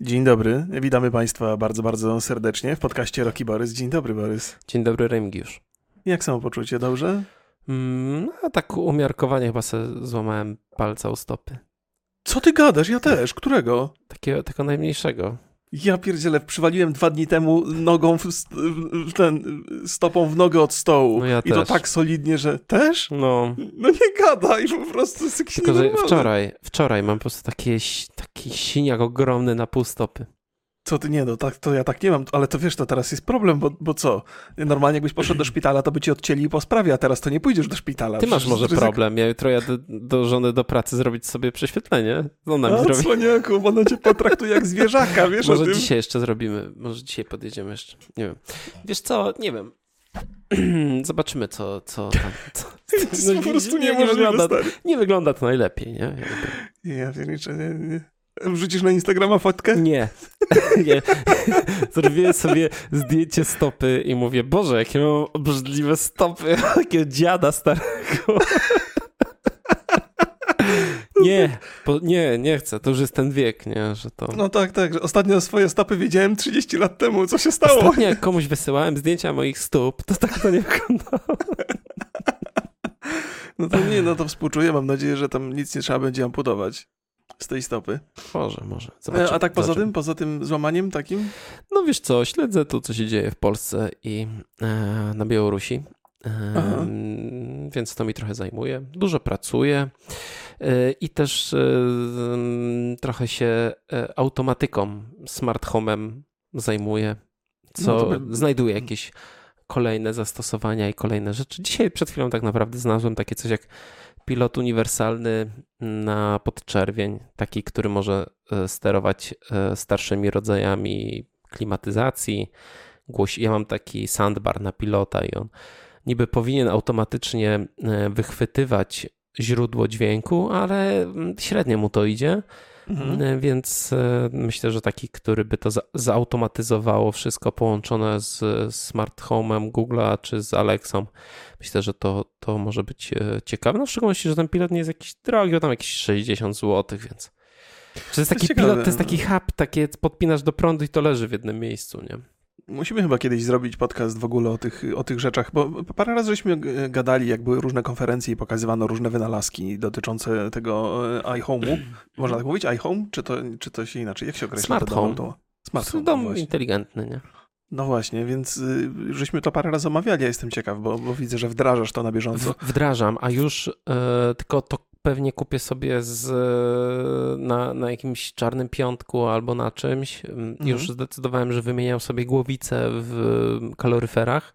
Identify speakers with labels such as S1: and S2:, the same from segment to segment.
S1: Dzień dobry, witamy Państwa bardzo, bardzo serdecznie w podcaście Roki Borys. Dzień dobry, Borys.
S2: Dzień dobry, Remigiusz.
S1: Jak samopoczucie, dobrze?
S2: Mm, a tak umiarkowanie chyba sobie złamałem palca u stopy.
S1: Co ty gadasz? Ja też. Którego?
S2: Takiego, tego najmniejszego.
S1: Ja pierdzielę, przywaliłem dwa dni temu nogą, w, w ten, stopą w nogę od stołu.
S2: No ja
S1: I
S2: też.
S1: to tak solidnie, że też?
S2: No,
S1: No nie gadaj, po prostu jest
S2: tylko że wczoraj, wczoraj mam po prostu taki, taki siniak ogromny na pół stopy.
S1: Co ty, nie no, tak, to ja tak nie mam, ale to wiesz, to teraz jest problem, bo, bo co? Normalnie jakbyś poszedł do szpitala, to by ci odcięli po sprawie, a teraz to nie pójdziesz do szpitala.
S2: Ty masz może
S1: ryzyko-
S2: problem. Ja jutro jadę do żony do pracy zrobić sobie prześwietlenie. Co ona mi
S1: A,
S2: zrobi?
S1: cwaniaku, ona cię potraktuje jak zwierzaka, wiesz o
S2: Może
S1: tym?
S2: dzisiaj jeszcze zrobimy. Może dzisiaj podjedziemy jeszcze. Nie wiem. Wiesz co? Nie wiem. Zobaczymy, co, co tam. Co,
S1: jest
S2: No,
S1: po prostu
S2: nie- nie
S1: niemożliwe,
S2: wygląda- nie wygląda to najlepiej, nie?
S1: Ja pierniczę, nie, nie. Wrzucisz na Instagrama fotkę?
S2: Nie. nie. Zrobiłem sobie zdjęcie stopy i mówię, Boże, jakie mam obrzydliwe stopy, jakiego dziada starego. nie, nie, nie chcę, to już jest ten wiek, nie, że to...
S1: No tak, tak. Ostatnio swoje stopy widziałem 30 lat temu. Co się stało?
S2: Ostatnio jak komuś wysyłałem zdjęcia moich stóp, to tak to nie wyglądało.
S1: No to nie, no to współczuję. Mam nadzieję, że tam nic nie trzeba będzie amputować z tej stopy.
S2: Może, może.
S1: E,
S2: Zobaczymy,
S1: A tak poza
S2: zobaczymy.
S1: tym, poza tym złamaniem takim?
S2: No wiesz co, śledzę tu, co się dzieje w Polsce i e, na Białorusi. E, więc to mi trochę zajmuje. Dużo pracuję e, i też e, trochę się e, automatyką, smart homem zajmuję, co
S1: No to by-
S2: znajduję jakieś kolejne zastosowania i kolejne rzeczy. Dzisiaj przed chwilą tak naprawdę znalazłem takie coś jak pilot uniwersalny na podczerwień, taki, który może e, sterować e, starszymi rodzajami klimatyzacji. Ja mam taki soundbar na pilota i on niby powinien automatycznie e, wychwytywać źródło dźwięku, ale mm, średnio mu to idzie.
S1: Mhm.
S2: E, Więc e, myślę, że taki, który by to za- zautomatyzowało wszystko połączone z smart home'em Google'a czy z Alexą, myślę, że to, to może być e, ciekawe. No w szczególności, że ten pilot nie jest jakiś drogi, bo tam jakieś 60 zł, więc. Czy to jest taki pilot, to jest taki hub, takie podpinasz do prądu i to leży w jednym miejscu, nie?
S1: Musimy chyba kiedyś zrobić podcast w ogóle o tych, o tych rzeczach, bo parę razy żeśmy g- gadali, jak były różne konferecje i pokazywano różne wynalazki dotyczące tego e, iHome'u. Można tak mówić? iHome? Czy to, czy to się inaczej? Jak się określa
S2: Smart
S1: to
S2: home.
S1: To? Smart home,
S2: Dom
S1: no
S2: inteligentny, nie?
S1: No właśnie, więc y, żeśmy to parę razy omawiali, ja jestem ciekaw, bo, bo widzę, że wdrażasz to na bieżąco.
S2: W, wdrażam, a już e, tylko to pewnie kupię sobie z, e, na, na jakimś czarnym piątku albo na czymś. Mm, Już zdecydowałem, że wymieniam sobie głowice w kaloryferach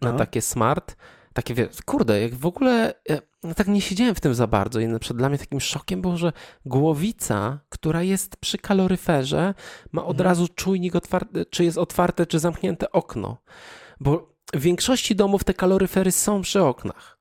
S2: na
S1: Aha.
S2: takie smart. Takie, wie, kurde, jak w ogóle e, no tak nie siedziałem w tym za bardzo i na przykład dla mnie takim szokiem było, że głowica, która jest przy kaloryferze, ma od
S1: Mhm.
S2: razu czujnik, otwarty, czy jest otwarte, czy zamknięte okno. Bo w większości domów te kaloryfery są przy oknach.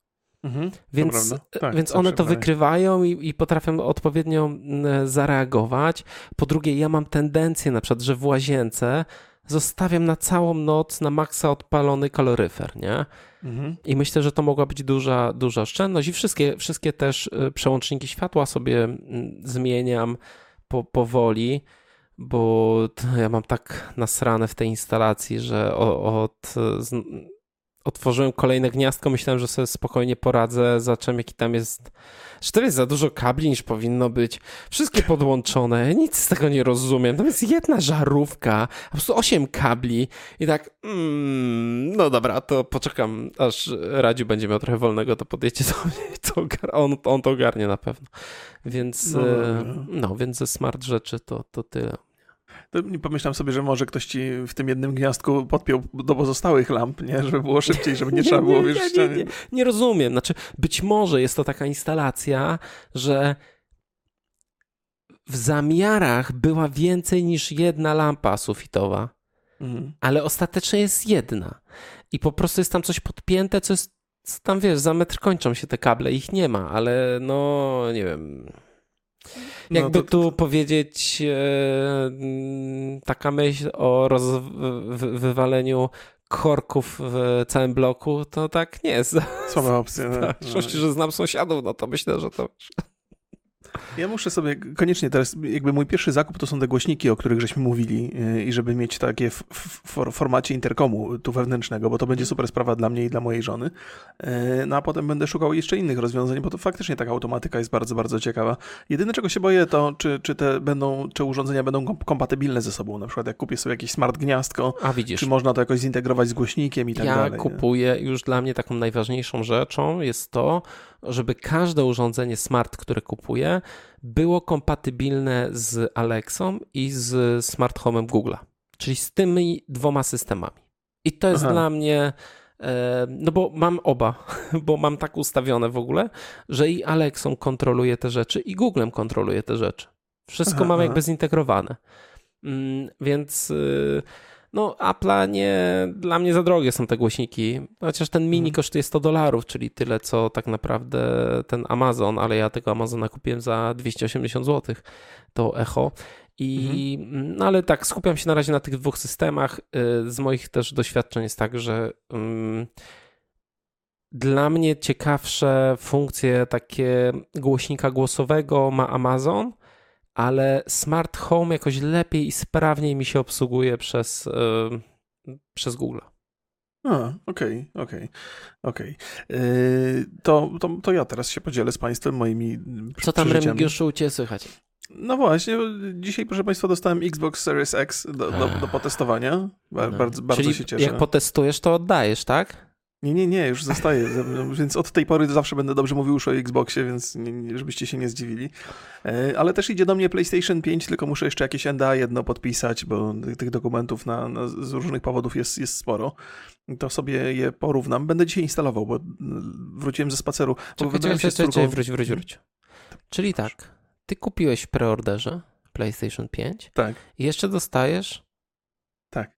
S1: Mhm,
S2: Więc,
S1: prawda. Tak,
S2: więc one to wykrywają i, i potrafią odpowiednio mm, zareagować. Po drugie, ja mam tendencję na przykład, że w łazience zostawiam na całą noc na maksa odpalony kaloryfer, nie?
S1: Mhm.
S2: I myślę, że to mogła być duża, duża oszczędność i wszystkie, wszystkie też y, przełączniki światła sobie mm, zmieniam po, powoli, bo ja mam tak nasrane w tej instalacji, że od, z, otworzyłem kolejne gniazdko, myślałem, że sobie spokojnie poradzę, zacząłem jaki tam jest, że to jest za dużo kabli niż powinno być, wszystkie podłączone, nic z tego nie rozumiem, tam jest jedna żarówka, po prostu osiem kabli i tak, mm, no dobra, to poczekam, aż Radziu będzie miał trochę wolnego, to podjedzie do mnie, to on, on to ogarnie na pewno, więc
S1: No dobra.
S2: no więc ze smart rzeczy to, to tyle.
S1: Pomyślałem sobie, że może ktoś ci w tym jednym gniazdku podpiął do pozostałych lamp, nie? Żeby było szybciej, żeby nie, trzeba było,
S2: nie,
S1: wiesz,
S2: nie, nie, nie rozumiem. Znaczy, być może jest to taka instalacja, że w zamiarach była więcej niż jedna lampa sufitowa,
S1: Mhm.
S2: ale ostatecznie jest jedna. I po prostu jest tam coś podpięte, co jest, tam wiesz, za metr kończą się te kable, ich nie ma, ale no, nie wiem.
S1: No
S2: Jakby
S1: to-
S2: tu powiedzieć e, taka myśl o wywaleniu korków w całym bloku, to tak nie jest.
S1: Słaba opcja. no.
S2: W większości, że znam sąsiadów, no to myślę, że to...
S1: Ja muszę sobie koniecznie teraz, jakby mój pierwszy zakup to są te głośniki, o których żeśmy mówili yy, i żeby mieć takie w, w, formacie interkomu tu wewnętrznego, bo to będzie super sprawa dla mnie i dla mojej żony. Yy, no a potem będę szukał jeszcze innych rozwiązań, bo to faktycznie taka automatyka jest bardzo, bardzo ciekawa. Jedyne czego się boję to, czy, czy te będą, czy urządzenia będą kompatybilne ze sobą, na przykład jak kupię sobie jakieś smart gniazdko,
S2: a widzisz.
S1: czy można to jakoś zintegrować z głośnikiem i tak
S2: ja
S1: dalej.
S2: Ja kupuję, nie? już dla mnie taką najważniejszą rzeczą jest to, żeby każde urządzenie smart, które kupuję, było kompatybilne z Alexą i z smart home'em Google'a, czyli z tymi dwoma systemami. I to jest Aha. dla mnie e, no bo mam oba, bo mam tak ustawione w ogóle, że i Alexą kontroluję te rzeczy i Googlem kontroluję te rzeczy. Wszystko aha, mam jakby zintegrowane. Mm, więc y, no, Apple'a nie, dla mnie za drogie są te głośniki, chociaż ten mini mhm. kosztuje 100 dolarów, czyli tyle, co tak naprawdę ten Amazon, ale ja tego Amazona kupiłem za 280 zł, to Echo. I, mhm. no ale tak, skupiam się na razie na tych dwóch systemach. Y, z moich też doświadczeń jest tak, że um, dla mnie ciekawsze funkcje takie głośnika głosowego ma Amazon, ale smart home jakoś lepiej i sprawniej mi się obsługuje przez, yy, przez Google.
S1: A, okej, okay, okej, okay. Okay. Yy, to, to, to ja teraz się podzielę z Państwem moimi
S2: Co tam Remigiuszu u Ciebie słychać?
S1: No właśnie, dzisiaj proszę Państwa dostałem Xbox Series X do, do, do potestowania. Bardzo, bardzo
S2: Czyli
S1: się cieszę.
S2: jak potestujesz, to oddajesz, tak?
S1: Nie, nie, nie, już zostaje. więc od tej pory zawsze będę dobrze mówił już o Xboxie, więc nie, żebyście się nie zdziwili. E, ale też idzie do mnie PlayStation 5, tylko muszę jeszcze jakieś NDA jedno podpisać, bo tych dokumentów na, na, z różnych powodów jest, jest sporo. To sobie je porównam. Będę dzisiaj instalował, bo wróciłem ze spaceru.
S2: Czekaj, czekaj, się czekaj, wróć, wróć, wróć. Czyli tak, ty kupiłeś w preorderze PlayStation 5.
S1: Tak.
S2: I jeszcze dostajesz?
S1: Tak.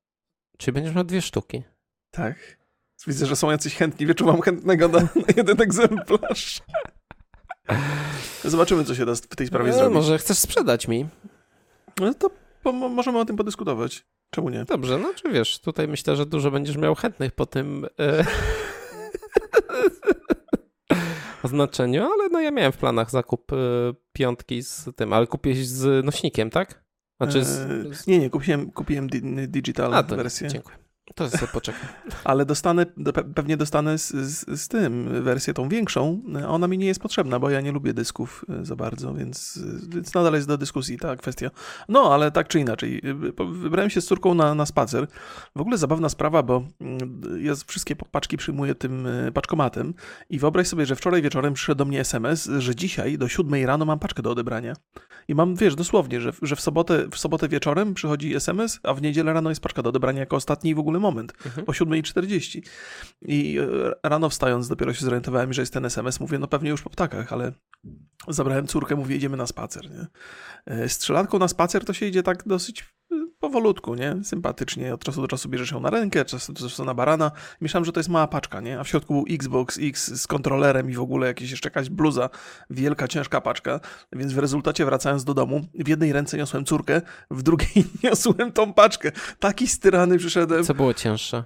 S2: Czyli będziesz miał dwie sztuki.
S1: Tak. Widzę, że są jacyś chętni. Wyczuwam chętnego na, na jeden egzemplarz. Zobaczymy, co się da w tej sprawie no, zrobić.
S2: Może chcesz sprzedać mi?
S1: No to możemy o tym podyskutować. Czemu nie?
S2: Dobrze, no czy wiesz, tutaj myślę, że dużo będziesz miał chętnych po tym e... oznaczeniu, ale no ja miałem w planach zakup e, piątki z tym, ale kupiłeś z nośnikiem, tak?
S1: Znaczy z... E, nie, nie, kupiłem, kupiłem digital A, to, wersję.
S2: Dziękuję. To sobie poczekam.
S1: Ale dostanę, pewnie dostanę z, z, z, tym wersję tą większą. Ona mi nie jest potrzebna, bo ja nie lubię dysków e, za bardzo, więc, więc nadal jest do dyskusji ta kwestia. No, ale tak czy inaczej. E, wybrałem się z córką na, na spacer. W ogóle zabawna sprawa, bo mm, ja wszystkie paczki przyjmuję tym e, paczkomatem i wyobraź sobie, że wczoraj wieczorem przyszedł do mnie SMS, że dzisiaj do 7 rano mam paczkę do odebrania. I mam, wiesz, dosłownie, że, że w, sobotę, w sobotę wieczorem przychodzi SMS, a w niedzielę rano jest paczka do odebrania jako ostatni w ogóle moment, mhm. o 7.40. I e, rano wstając dopiero się zorientowałem, że jest ten SMS, mówię, no pewnie już po ptakach, ale zabrałem córkę, mówię, idziemy na spacer, nie? E, strzelanką na spacer to się idzie tak dosyć powolutku, nie? Sympatycznie. Od czasu do czasu bierzesz ją na rękę, czasem do czasu na barana. Myślałem, że to jest mała paczka, nie? A w środku był Xbox X z kontrolerem i w ogóle jakieś jeszcze jakaś bluza. Wielka, ciężka paczka. Więc w rezultacie wracając do domu, w jednej ręce niosłem córkę, w drugiej niosłem tą paczkę. Taki styrany przyszedłem.
S2: Co było cięższe?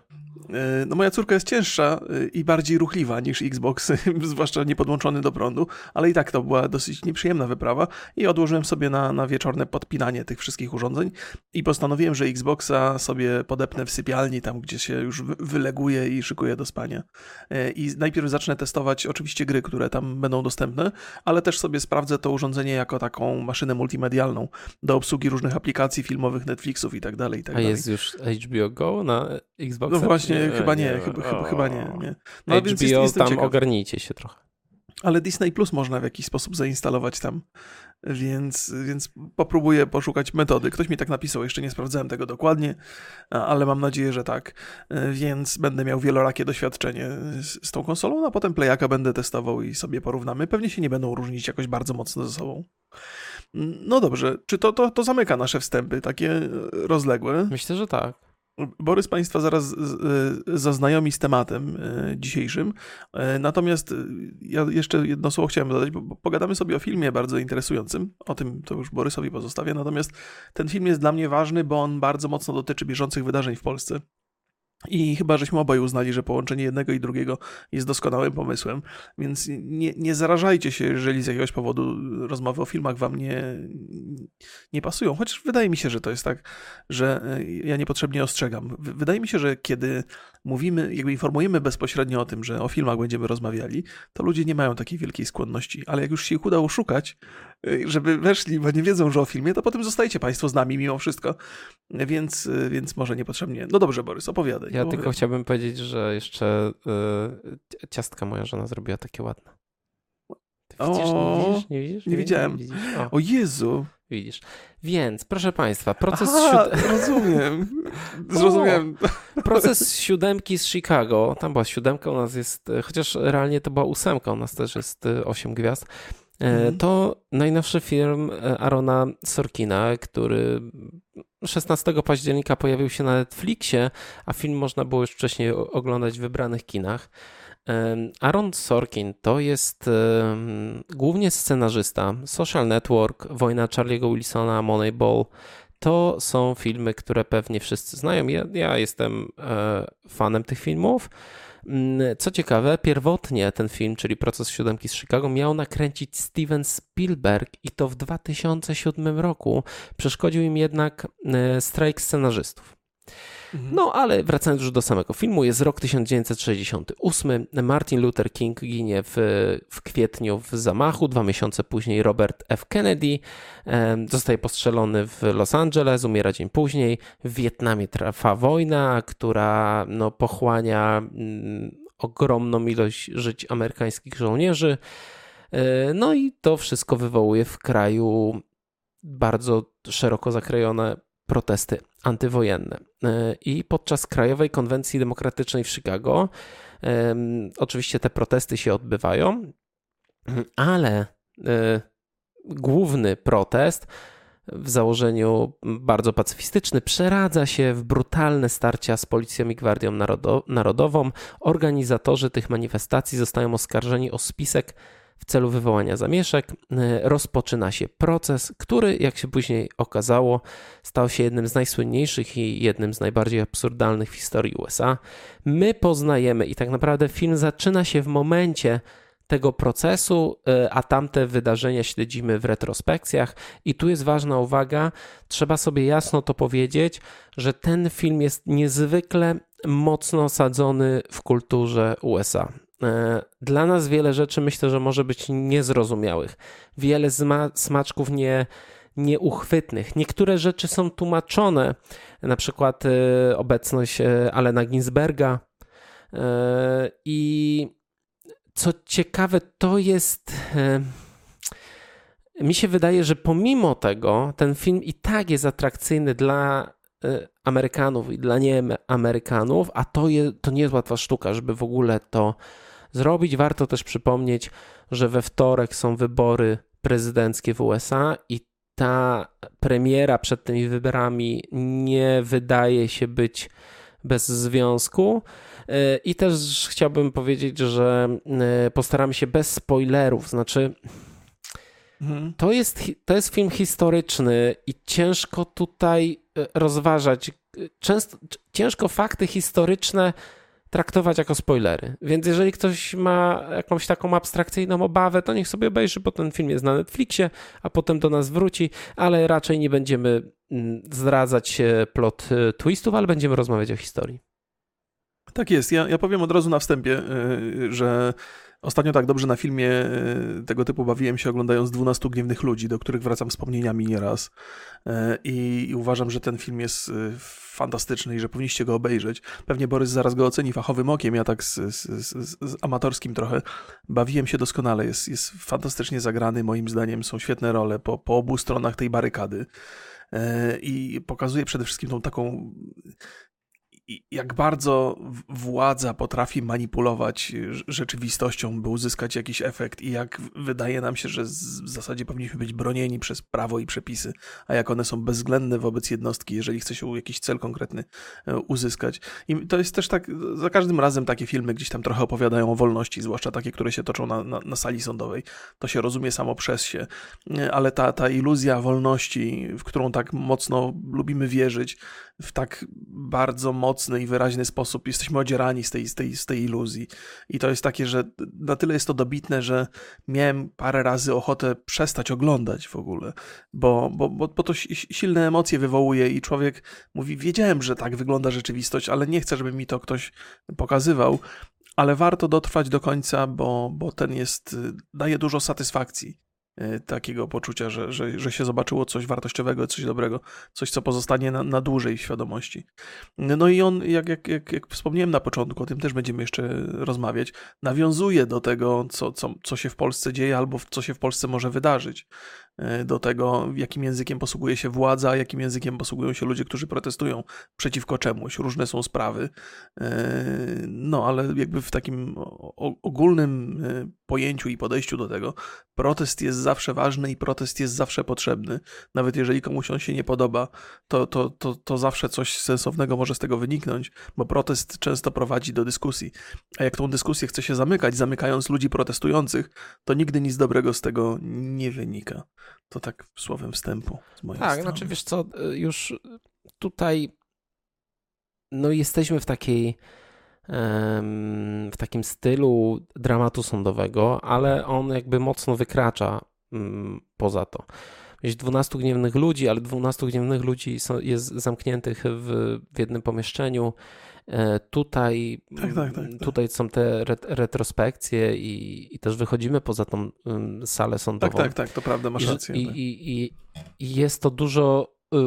S1: E, no moja córka jest cięższa e, i bardziej ruchliwa niż Xbox, zwłaszcza niepodłączony do prądu, ale i tak to była dosyć nieprzyjemna wyprawa i odłożyłem sobie na, na wieczorne podpinanie tych wszystkich urządzeń i postanowiłem, że Xboxa sobie podepnę w sypialni, tam gdzie się już wyleguje i szykuje do spania. E, I najpierw zacznę testować oczywiście gry, które tam będą dostępne, ale też sobie sprawdzę to urządzenie jako taką maszynę multimedialną do obsługi różnych aplikacji filmowych, Netflixów i tak dalej. Tak
S2: A jest już HBO Go na Xbox?
S1: No właśnie, nie, chyba nie, nie chyba, chyba, chyba nie. nie.
S2: No, HBO, więc jest, tam ciekaw. ogarnijcie się trochę.
S1: Ale Disney Plus można w jakiś sposób zainstalować tam, więc, więc popróbuję poszukać metody. Ktoś mi tak napisał, jeszcze nie sprawdzałem tego dokładnie, ale mam nadzieję, że tak. Więc będę miał wielorakie doświadczenie z, z tą konsolą, a potem Playaka będę testował i sobie porównamy. Pewnie się nie będą różnić jakoś bardzo mocno ze sobą. No dobrze, czy to, to, to zamyka nasze wstępy, takie rozległe?
S2: Myślę, że tak.
S1: Borys Państwa zaraz zaznajomi z tematem e, dzisiejszym. E, natomiast e, ja jeszcze jedno słowo chciałem dodać, bo pogadamy sobie o filmie bardzo interesującym. O tym to już Borysowi pozostawię. Natomiast ten film jest dla mnie ważny, bo on bardzo mocno dotyczy bieżących wydarzeń w Polsce. I chyba żeśmy obaj uznali, że połączenie jednego i drugiego jest doskonałym pomysłem, więc nie, nie zarażajcie się, jeżeli z jakiegoś powodu rozmowy o filmach wam nie, nie pasują. Chociaż wydaje mi się, że to jest tak, że e, ja niepotrzebnie ostrzegam. Wydaje mi się, że kiedy mówimy, jakby informujemy bezpośrednio o tym, że o filmach będziemy rozmawiali, to ludzie nie mają takiej wielkiej skłonności, ale jak już się ich uda oszukać, y, żeby weszli, bo nie wiedzą, że o filmie, to potem zostajecie Państwo z nami mimo wszystko, więc, y, więc może niepotrzebnie. No dobrze, Borys, opowiadaj.
S2: Ja tylko chciałbym powiedzieć, że jeszcze y, ciastka moja żona zrobiła takie ładne.
S1: Ty widzisz, o, nie widzisz? Nie, widzisz? nie, nie widziałem. Nie o. o Jezu.
S2: Widzisz. Więc, proszę Państwa, proces
S1: Aha, rozumiem. Zrozumiałem.
S2: Proces siódemki z Chicago. Tam była siódemka, u nas jest, chociaż realnie to była ósemka, u nas też jest y, osiem gwiazd. E, mhm. To najnowszy film e, Arona Sorkina, który 16 października pojawił się na Netflixie, a film można było już wcześniej oglądać w wybranych kinach. Aaron Sorkin to jest głównie scenarzysta. Social Network, Wojna Charlie'ego Wilsona, Moneyball. To są filmy, które pewnie wszyscy znają. Ja, ja jestem e, fanem tych filmów. Mm, co ciekawe, pierwotnie ten film, czyli Proces Siódemki z Chicago, miał nakręcić Steven Spielberg i to w 2007 roku. Przeszkodził im jednak e, strajk scenarzystów. Mhm. No ale wracając już do samego filmu, jest rok 1968. Martin Luther King ginie w, w kwietniu w zamachu. Dwa miesiące później Robert F. Kennedy zostaje postrzelony w Los Angeles, umiera dzień później. W Wietnamie trwa wojna, która no, pochłania mm, ogromną ilość żyć amerykańskich żołnierzy. E, no i to wszystko wywołuje w kraju bardzo szeroko zakrojone protesty antywojenne. E, I podczas Krajowej Konwencji Demokratycznej w Chicago, oczywiście te protesty się odbywają, ale e, główny protest w założeniu bardzo pacyfistyczny, przeradza się w brutalne starcia z policją i Gwardią Narodową. Organizatorzy tych manifestacji zostają oskarżeni o spisek w celu wywołania zamieszek e, rozpoczyna się proces, który, jak się później okazało, stał się jednym z najsłynniejszych i jednym z najbardziej absurdalnych w historii USA. My poznajemy i tak naprawdę film zaczyna się w momencie tego procesu, e, a tamte wydarzenia śledzimy w retrospekcjach. I tu jest ważna uwaga, trzeba sobie jasno to powiedzieć, że ten film jest niezwykle mocno osadzony w kulturze USA. E, dla nas wiele rzeczy myślę, że może być niezrozumiałych. Wiele smaczków nie, nieuchwytnych. Niektóre rzeczy są tłumaczone, na przykład e, obecność e, Alena Ginsberga. I co ciekawe, to jest. Mi się wydaje, że pomimo tego ten film i tak jest atrakcyjny dla Amerykanów i dla nieamerykanów, a to, je, to nie jest łatwa sztuka, żeby w ogóle to zrobić. Warto też przypomnieć, że we wtorek są wybory prezydenckie w USA i ta premiera przed tymi wyborami nie wydaje się być bez związku. E, I też chciałbym powiedzieć, że e, postaramy się bez spoilerów, znaczy. Mhm. To, jest, to jest film historyczny i ciężko tutaj e, rozważać. Często, ciężko fakty historyczne traktować jako spoilery. Więc jeżeli ktoś ma jakąś taką abstrakcyjną obawę, to niech sobie obejrzy, bo ten film jest na Netflixie, a potem do nas wróci, ale raczej nie będziemy mm, zdradzać plot y, twistów, ale będziemy rozmawiać o historii.
S1: Tak jest. Ja, ja powiem od razu na wstępie, y, że Ostatnio tak dobrze na filmie e, tego typu bawiłem się oglądając 12 gniewnych ludzi, do których wracam wspomnieniami nieraz. E, I, uważam, że ten film jest e, fantastyczny i że powinniście go obejrzeć. Pewnie Borys zaraz go oceni fachowym okiem, ja tak z, z, z, z amatorskim trochę bawiłem się doskonale. Jest, jest fantastycznie zagrany, moim zdaniem są świetne role po, po obu stronach tej barykady i pokazuje przede wszystkim tą taką jak bardzo władza potrafi manipulować rzeczywistością, by uzyskać jakiś efekt, i jak wydaje nam się, że w zasadzie powinniśmy być bronieni przez prawo i przepisy, a jak one są bezwzględne wobec jednostki, jeżeli chce się jakiś cel konkretny e, uzyskać. I to jest też tak, za każdym razem takie filmy gdzieś tam trochę opowiadają o wolności, zwłaszcza takie, które się toczą na, na, na sali sądowej. To się rozumie samo przez się, e, ale ta, ta iluzja wolności, w którą tak mocno lubimy wierzyć, w tak bardzo mocny i wyraźny sposób jesteśmy odzierani z tej, z, tej, z tej iluzji. I to jest takie, że na tyle jest to dobitne, że miałem parę razy ochotę przestać oglądać w ogóle, bo, bo, bo, bo to silne emocje wywołuje i człowiek mówi, wiedziałem, że tak wygląda rzeczywistość, ale nie chcę, żeby mi to ktoś pokazywał ale warto dotrwać do końca, bo, bo ten jest, daje dużo satysfakcji. E, takiego poczucia, że, że, że się zobaczyło coś wartościowego, coś dobrego, coś, co pozostanie na, na dłużej w świadomości. No i on, jak, jak, jak, jak wspomniałem na początku, o tym też będziemy jeszcze rozmawiać, nawiązuje do tego, co, co, co się w Polsce dzieje albo co się w Polsce może wydarzyć. E, do tego, jakim językiem posługuje się władza, jakim językiem posługują się ludzie, którzy protestują przeciwko czemuś. Różne są sprawy. E, no, ale jakby w takim ogólnym e, pojęciu i podejściu do tego, protest jest zawsze ważny i protest jest zawsze potrzebny. Nawet jeżeli komuś on się nie podoba, to, to, to, to zawsze coś sensownego może z tego wyniknąć, bo protest często prowadzi do dyskusji. A jak tą dyskusję chce się zamykać, zamykając ludzi protestujących, to nigdy nic dobrego z tego nie wynika. To tak słowem wstępu z mojej
S2: tak,
S1: strony.
S2: Tak, znaczy wiesz co, już tutaj no jesteśmy w takiej w takim stylu dramatu sądowego, ale on jakby mocno wykracza mm, poza to. Jest 12 gniewnych ludzi, ale 12 gniewnych ludzi jest zamkniętych w, w jednym pomieszczeniu. E, tutaj, tak, tak, tak, tak, tutaj są te retrospekcje i, i, też wychodzimy poza tą salę sądową.
S1: Tak, tak, tak, to prawda, masz rację.
S2: I, i, i, i jest to dużo y,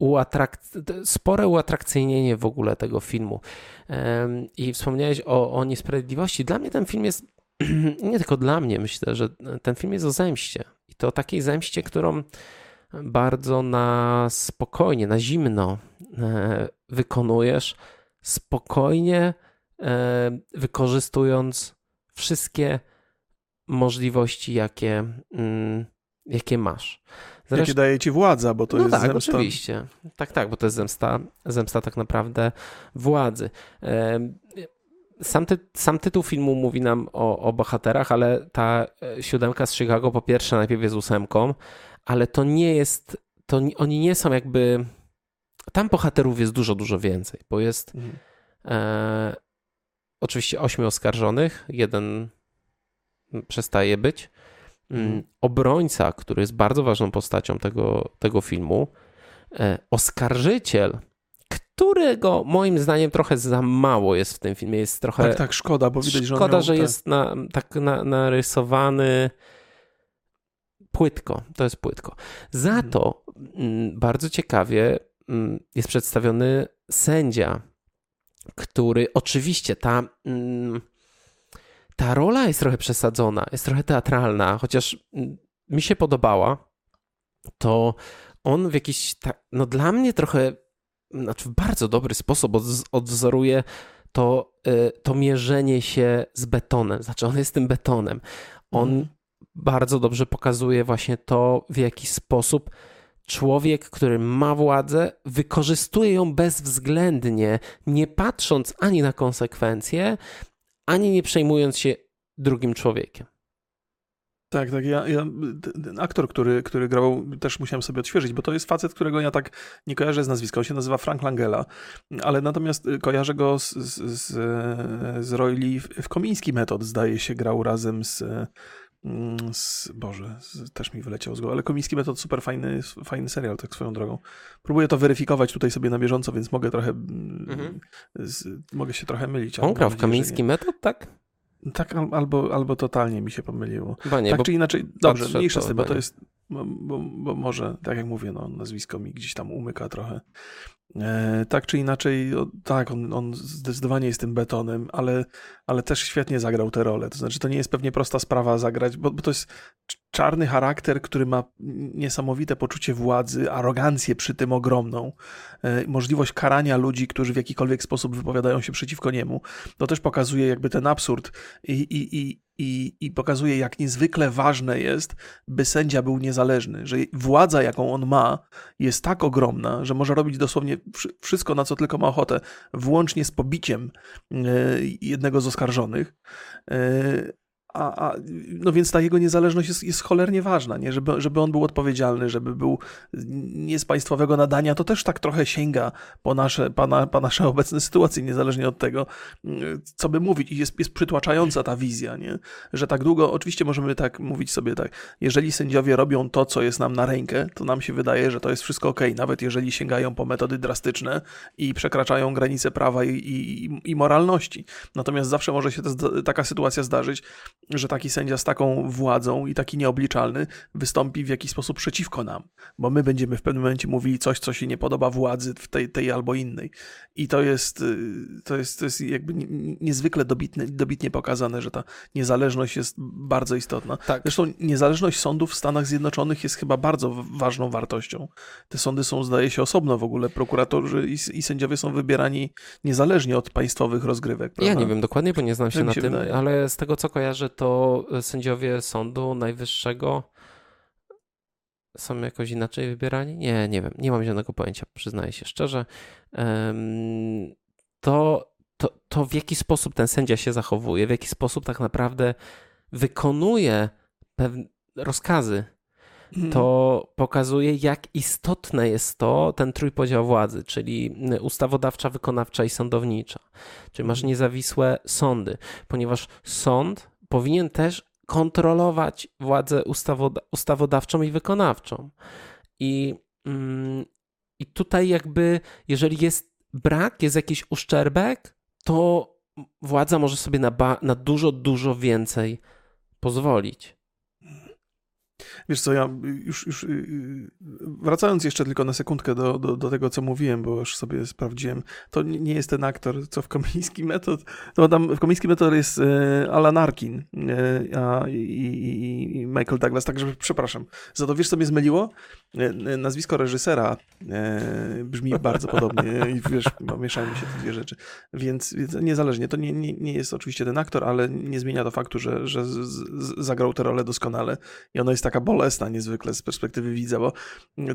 S2: uatrak- spore uatrakcyjnienie w ogóle tego filmu. I wspomniałeś o, o niesprawiedliwości. Dla mnie ten film jest, nie tylko dla mnie, myślę, że ten film jest o zemście. I to takiej zemście, którą bardzo na spokojnie, na zimno e, wykonujesz, spokojnie e, wykorzystując wszystkie możliwości, jakie, mm, jakie masz.
S1: Zresztą... Jakie daje ci władza, bo to
S2: no
S1: jest
S2: tak,
S1: zemsta.
S2: oczywiście. Tak, tak, bo to jest zemsta, zemsta tak naprawdę władzy. Sam, ty, sam tytuł filmu mówi nam o, o bohaterach, ale ta e, siódemka z Chicago po pierwsze najpierw jest ósemką, ale to nie jest, to oni nie są jakby, tam bohaterów jest dużo, dużo więcej, bo jest mhm. e, oczywiście ośmiu oskarżonych, jeden przestaje być, Mm, mhm. obrońca, który jest bardzo ważną postacią tego, tego filmu, e, oskarżyciel, którego moim zdaniem trochę za mało jest w tym filmie. Jest trochę.
S1: Tak, tak, szkoda, bo widać,
S2: że. Szkoda, że te... jest na, tak na, narysowany płytko. To jest płytko. Za mhm. to mm, bardzo ciekawie jest przedstawiony sędzia, który oczywiście ta ta rola jest trochę przesadzona, jest trochę teatralna, chociaż mi się podobała, to on w jakiś, no dla mnie trochę, znaczy w bardzo dobry sposób odwzoruje to, y, to mierzenie się z betonem. Znaczy on jest tym betonem. On mm. bardzo dobrze pokazuje właśnie to, w jaki sposób człowiek, który ma władzę, wykorzystuje ją bezwzględnie, nie patrząc ani na konsekwencje, ani nie przejmując się drugim człowiekiem.
S1: Tak, tak. Ja, ja, aktor, który, który grał, też musiałem sobie odświeżyć, bo to jest facet, którego ja tak nie kojarzę z nazwiska. On się nazywa Frank Langella, ale natomiast kojarzę go z, z, z, z Roy Lee w Komiński Metod, zdaje się, grał razem z, z Boże, z, też mi wyleciał z głowy, ale Komiński Metod super fajny, fajny serial, tak swoją drogą. Próbuję to weryfikować tutaj sobie na bieżąco, więc mogę trochę, mhm. z, mogę się trochę mylić.
S2: On grał w Komiński Metod, tak?
S1: Tak, albo, albo totalnie mi się pomyliło. nie, tak czy inaczej, dobrze, mniejsza z tym, bo to jest, bo, bo, bo, może, tak jak mówię, no, nazwisko mi gdzieś tam umyka trochę. E, tak czy inaczej, tak, on, on zdecydowanie jest tym betonem, ale, ale też świetnie zagrał tę rolę. To znaczy, to nie jest pewnie prosta sprawa zagrać, bo, bo to jest czarny charakter, który ma niesamowite poczucie władzy, arogancję przy tym ogromną, e, możliwość karania ludzi, którzy w jakikolwiek sposób wypowiadają się przeciwko niemu. To też pokazuje jakby ten absurd i, i, i, i, i pokazuje, jak niezwykle ważne jest, by sędzia był niezależny, że władza, jaką on ma, jest tak ogromna, że może robić dosłownie wszystko, na co tylko ma ochotę, włącznie z pobiciem e, jednego z oskarżonych. E, a, a, no więc ta jego niezależność jest, jest cholernie ważna, nie? Żeby, żeby on był odpowiedzialny, żeby był nie z państwowego nadania, to też tak trochę sięga po nasze, po, na, po nasze obecne sytuacje, niezależnie od tego, co by mówić. I jest, jest przytłaczająca ta wizja, nie? Że tak długo, oczywiście możemy tak mówić sobie tak, jeżeli sędziowie robią to, co jest nam na rękę, to nam się wydaje, że to jest wszystko ok, nawet jeżeli sięgają po metody drastyczne i przekraczają granice prawa i, i, i moralności. Natomiast zawsze może się taka sytuacja zdarzyć, że taki sędzia z taką władzą i taki nieobliczalny wystąpi w jakiś sposób przeciwko nam, bo my będziemy w pewnym momencie mówili coś, co się nie podoba władzy w tej, tej albo innej. I to jest, y, to jest, to jest jakby niezwykle dobitne, dobitnie pokazane, że ta niezależność jest bardzo istotna. Tak. Zresztą niezależność sądów w Stanach Zjednoczonych jest chyba bardzo ważną wartością. Te sądy są, zdaje się, osobno w ogóle. Prokuratorzy i, i sędziowie są wybierani niezależnie od państwowych rozgrywek. Prawda?
S2: Ja nie wiem dokładnie, bo nie znam się na tym, wydaje. ale z tego co kojarzę, to sędziowie Sądu Najwyższego są jakoś inaczej wybierani? Nie, nie wiem, nie mam żadnego pojęcia, przyznaję się szczerze. To, to, to w jaki sposób ten sędzia się zachowuje, w jaki sposób tak naprawdę wykonuje pewne rozkazy, mhm. to pokazuje, jak istotne jest to, ten trójpodział władzy, czyli ustawodawcza, wykonawcza i sądownicza. Czyli masz mhm. niezawisłe sądy, ponieważ sąd powinien też kontrolować władzę ustawoda ustawodawczą i wykonawczą. I, mm, I tutaj, jakby, jeżeli jest brak, jest jakiś uszczerbek, to władza może sobie na, na dużo, dużo więcej pozwolić.
S1: Wiesz co, ja już, już y, y, wracając jeszcze tylko na sekundkę do, do, do, tego, co mówiłem, bo już sobie sprawdziłem, to nie jest ten aktor, co w Komiński Metod, to tam w Komiński Metod jest e, Alan Arkin e, a, i, i, Michael Douglas, także przepraszam. Za to wiesz, co mnie zmyliło? E, nazwisko reżysera brzmi bardzo podobnie i wiesz, mieszają mi się te dwie rzeczy. Więc, niezależnie, to nie, nie, nie jest oczywiście ten aktor, ale nie zmienia to faktu, że, że z, z, zagrał tę rolę doskonale i ona jest taka bolesna niezwykle z perspektywy widza, bo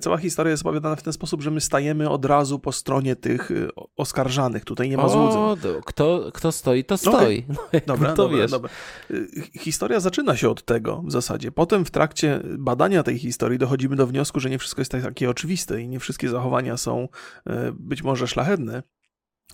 S1: cała historia jest opowiadana w ten sposób, że my stajemy od razu po stronie tych y, oskarżanych. Tutaj nie ma złudzeń.
S2: Kto, kto stoi, to stoi. No,
S1: dobra, to dobra, wiesz. dobra. Y, historia zaczyna się od tego w zasadzie. Potem w trakcie badania tej historii dochodzimy do wniosku, że nie wszystko jest takie oczywiste i nie wszystkie zachowania są y, być może szlachetne.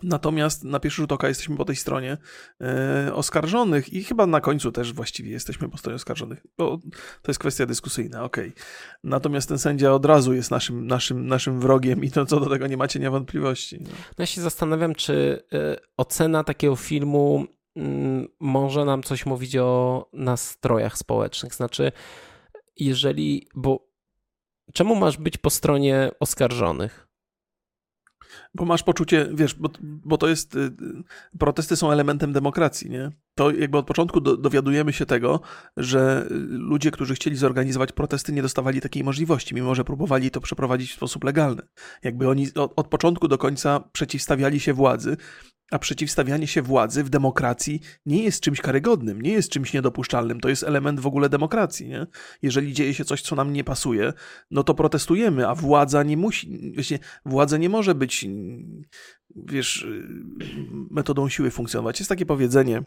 S1: Natomiast na pierwszy rzut oka jesteśmy po tej stronie e, oskarżonych i chyba na końcu też właściwie jesteśmy po stronie oskarżonych, bo to jest kwestia dyskusyjna, okej. Okay. Natomiast ten sędzia od razu jest naszym, naszym, naszym wrogiem i to co do tego nie macie niewątpliwości. No.
S2: no ja się zastanawiam, czy y, ocena takiego filmu y, może nam coś mówić o nastrojach społecznych. Znaczy, jeżeli, bo czemu masz być po stronie oskarżonych?
S1: Bo masz poczucie, wiesz, bo, bo to jest, y, protesty są elementem demokracji, nie? To jakby od początku do, dowiadujemy się tego, że ludzie, którzy chcieli zorganizować protesty, nie dostawali takiej możliwości, mimo że próbowali to przeprowadzić w sposób legalny. Jakby oni od, od początku do końca przeciwstawiali się władzy, a przeciwstawianie się władzy w demokracji nie jest czymś karygodnym, nie jest czymś niedopuszczalnym. To jest element w ogóle demokracji. Nie? Jeżeli dzieje się coś, co nam nie pasuje, no to protestujemy, a władza nie musi, właśnie władza nie może być, wiesz, metodą siły funkcjonować. Jest takie powiedzenie,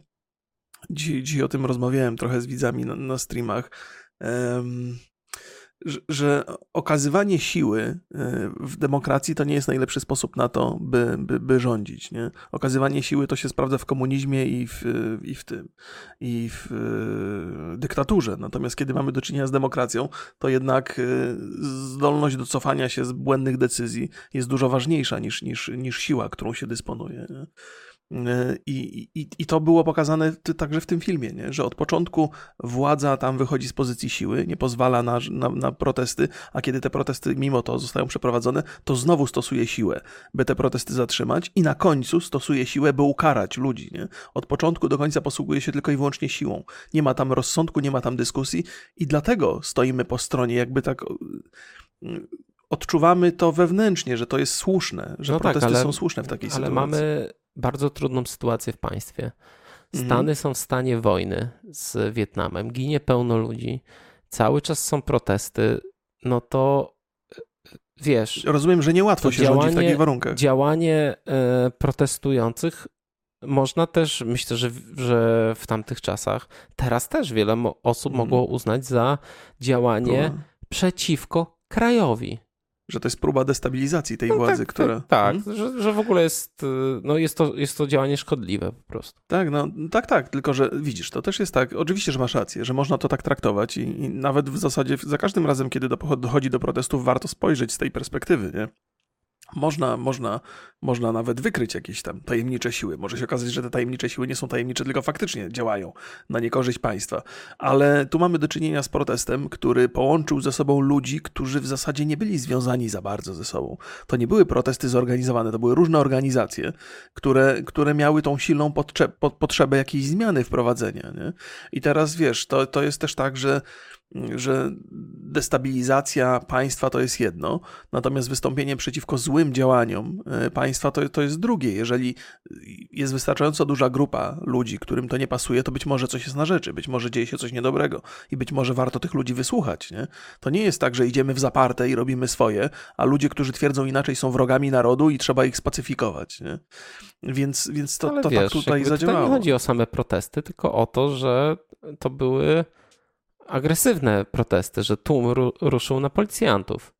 S1: dzisiaj, dzisiaj o tym rozmawiałem trochę z widzami na, na streamach. Um, że okazywanie siły y, w demokracji to nie jest najlepszy sposób na to, by, by, by rządzić. Nie? Okazywanie siły to się sprawdza w komunizmie i w, i w tym, i w y, dyktaturze. Natomiast kiedy mamy do czynienia z demokracją, to jednak y, zdolność do cofania się z błędnych decyzji jest dużo ważniejsza niż, niż, niż siła, którą się dysponuje. Nie? I, i, I to było pokazane także w tym filmie, nie? że od początku władza tam wychodzi z pozycji siły, nie pozwala na, na, na, protesty, a kiedy te protesty mimo to zostają przeprowadzone, to znowu stosuje siłę, by te protesty zatrzymać i na końcu stosuje siłę, by ukarać ludzi. Nie? Od początku do końca posługuje się tylko i wyłącznie siłą. Nie ma tam rozsądku, nie ma tam dyskusji i dlatego stoimy po stronie jakby tak odczuwamy to wewnętrznie, że to jest słuszne, że no tak, protesty tak, ale, są słuszne w takiej
S2: ale
S1: sytuacji.
S2: Ale mamy bardzo trudną sytuację w państwie. Stany mhm. są w stanie wojny z Wietnamem, ginie pełno ludzi, cały czas są protesty, no to wiesz.
S1: Rozumiem, że niełatwo się działanie, rządzi w takich warunkach.
S2: Działanie e, protestujących można też, myślę, że, że w tamtych czasach, teraz też wiele osób mm. mogło uznać za działanie przeciwko krajowi
S1: że to jest próba destabilizacji tej no władzy,
S2: tak,
S1: która...
S2: Tak, hmm? że, że w ogóle jest, no jest, to, jest to działanie szkodliwe po prostu.
S1: Tak, no tak, tak, tylko że widzisz, to też jest tak, oczywiście, że masz rację, że można to tak traktować i, i nawet w zasadzie za każdym razem, kiedy dochodzi do protestów, warto spojrzeć z tej perspektywy, nie? Można, można, można nawet wykryć jakieś tam tajemnicze siły. Może się okazać, że te tajemnicze siły nie są tajemnicze, tylko faktycznie działają na niekorzyść państwa. Ale tu mamy do czynienia z protestem, który połączył ze sobą ludzi, którzy w zasadzie nie byli związani za bardzo ze sobą. To nie były protesty zorganizowane, to były różne organizacje, które, które miały tą silną potrzebę jakiejś zmiany wprowadzenia. Nie? I teraz wiesz, to, to jest też tak, że że destabilizacja państwa to jest jedno, natomiast wystąpienie przeciwko złym działaniom e, państwa to, to jest drugie. Jeżeli jest wystarczająco duża grupa ludzi, którym to nie pasuje, to być może coś jest na rzeczy, być może dzieje się coś niedobrego i być może warto tych ludzi wysłuchać. Nie? To nie jest tak, że idziemy w zaparte i robimy swoje, a ludzie, którzy twierdzą inaczej, są wrogami narodu i trzeba ich spacyfikować. Nie? Więc, więc to, to tak wiesz, tak tutaj zadziałało.
S2: Tutaj nie chodzi o same protesty, tylko o to, że to były agresywne protesty, że tłum ru ruszył na policjantów.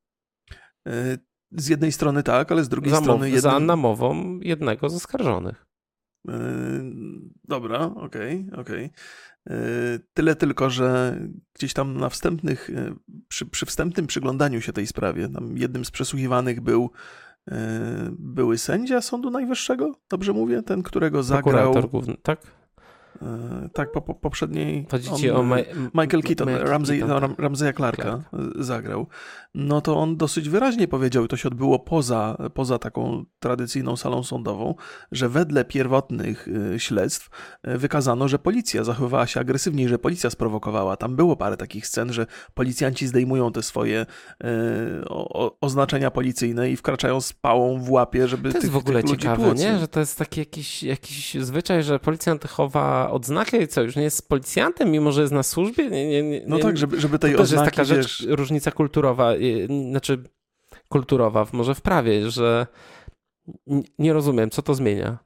S1: E, z jednej strony tak, ale z drugiej za strony...
S2: Jednym... Za namową jednego z oskarżonych.
S1: E, dobra, okej, okay, okej. Okay. E, tyle tylko, że gdzieś tam na wstępnych, przy, przy wstępnym przyglądaniu się tej sprawie, tam jednym z przesłuchiwanych był były sędzia Sądu Najwyższego, dobrze mówię? Ten, którego zagrał...
S2: Prokurator główny, tak?
S1: E, tak, po, po poprzedniej.
S2: Chodzi ci o Ma
S1: Michael Keaton, Ramsey, no, Ramseya Clarka Clark. zagrał. No to on dosyć wyraźnie powiedział, i to się odbyło poza, poza taką tradycyjną salą sądową, że wedle pierwotnych e, śledztw e, wykazano, że policja zachowywała się agresywniej, że policja sprowokowała. Tam było parę takich scen, że policjanci zdejmują te swoje o, oznaczenia policyjne i wkraczają z pałą w łapie, żeby.
S2: To jest
S1: tych,
S2: w ogóle
S1: ciekawe,
S2: nie? Że to jest taki jakiś, jakiś zwyczaj, że policjant chowa odznakę i co, już nie jest policjantem, mimo że jest na służbie? Nie, nie, nie,
S1: no tak, żeby, żeby tej to oznaki,
S2: jest taka rzecz, różnica kulturowa, znaczy kulturowa, może w prawie, że nie rozumiem, co to zmienia.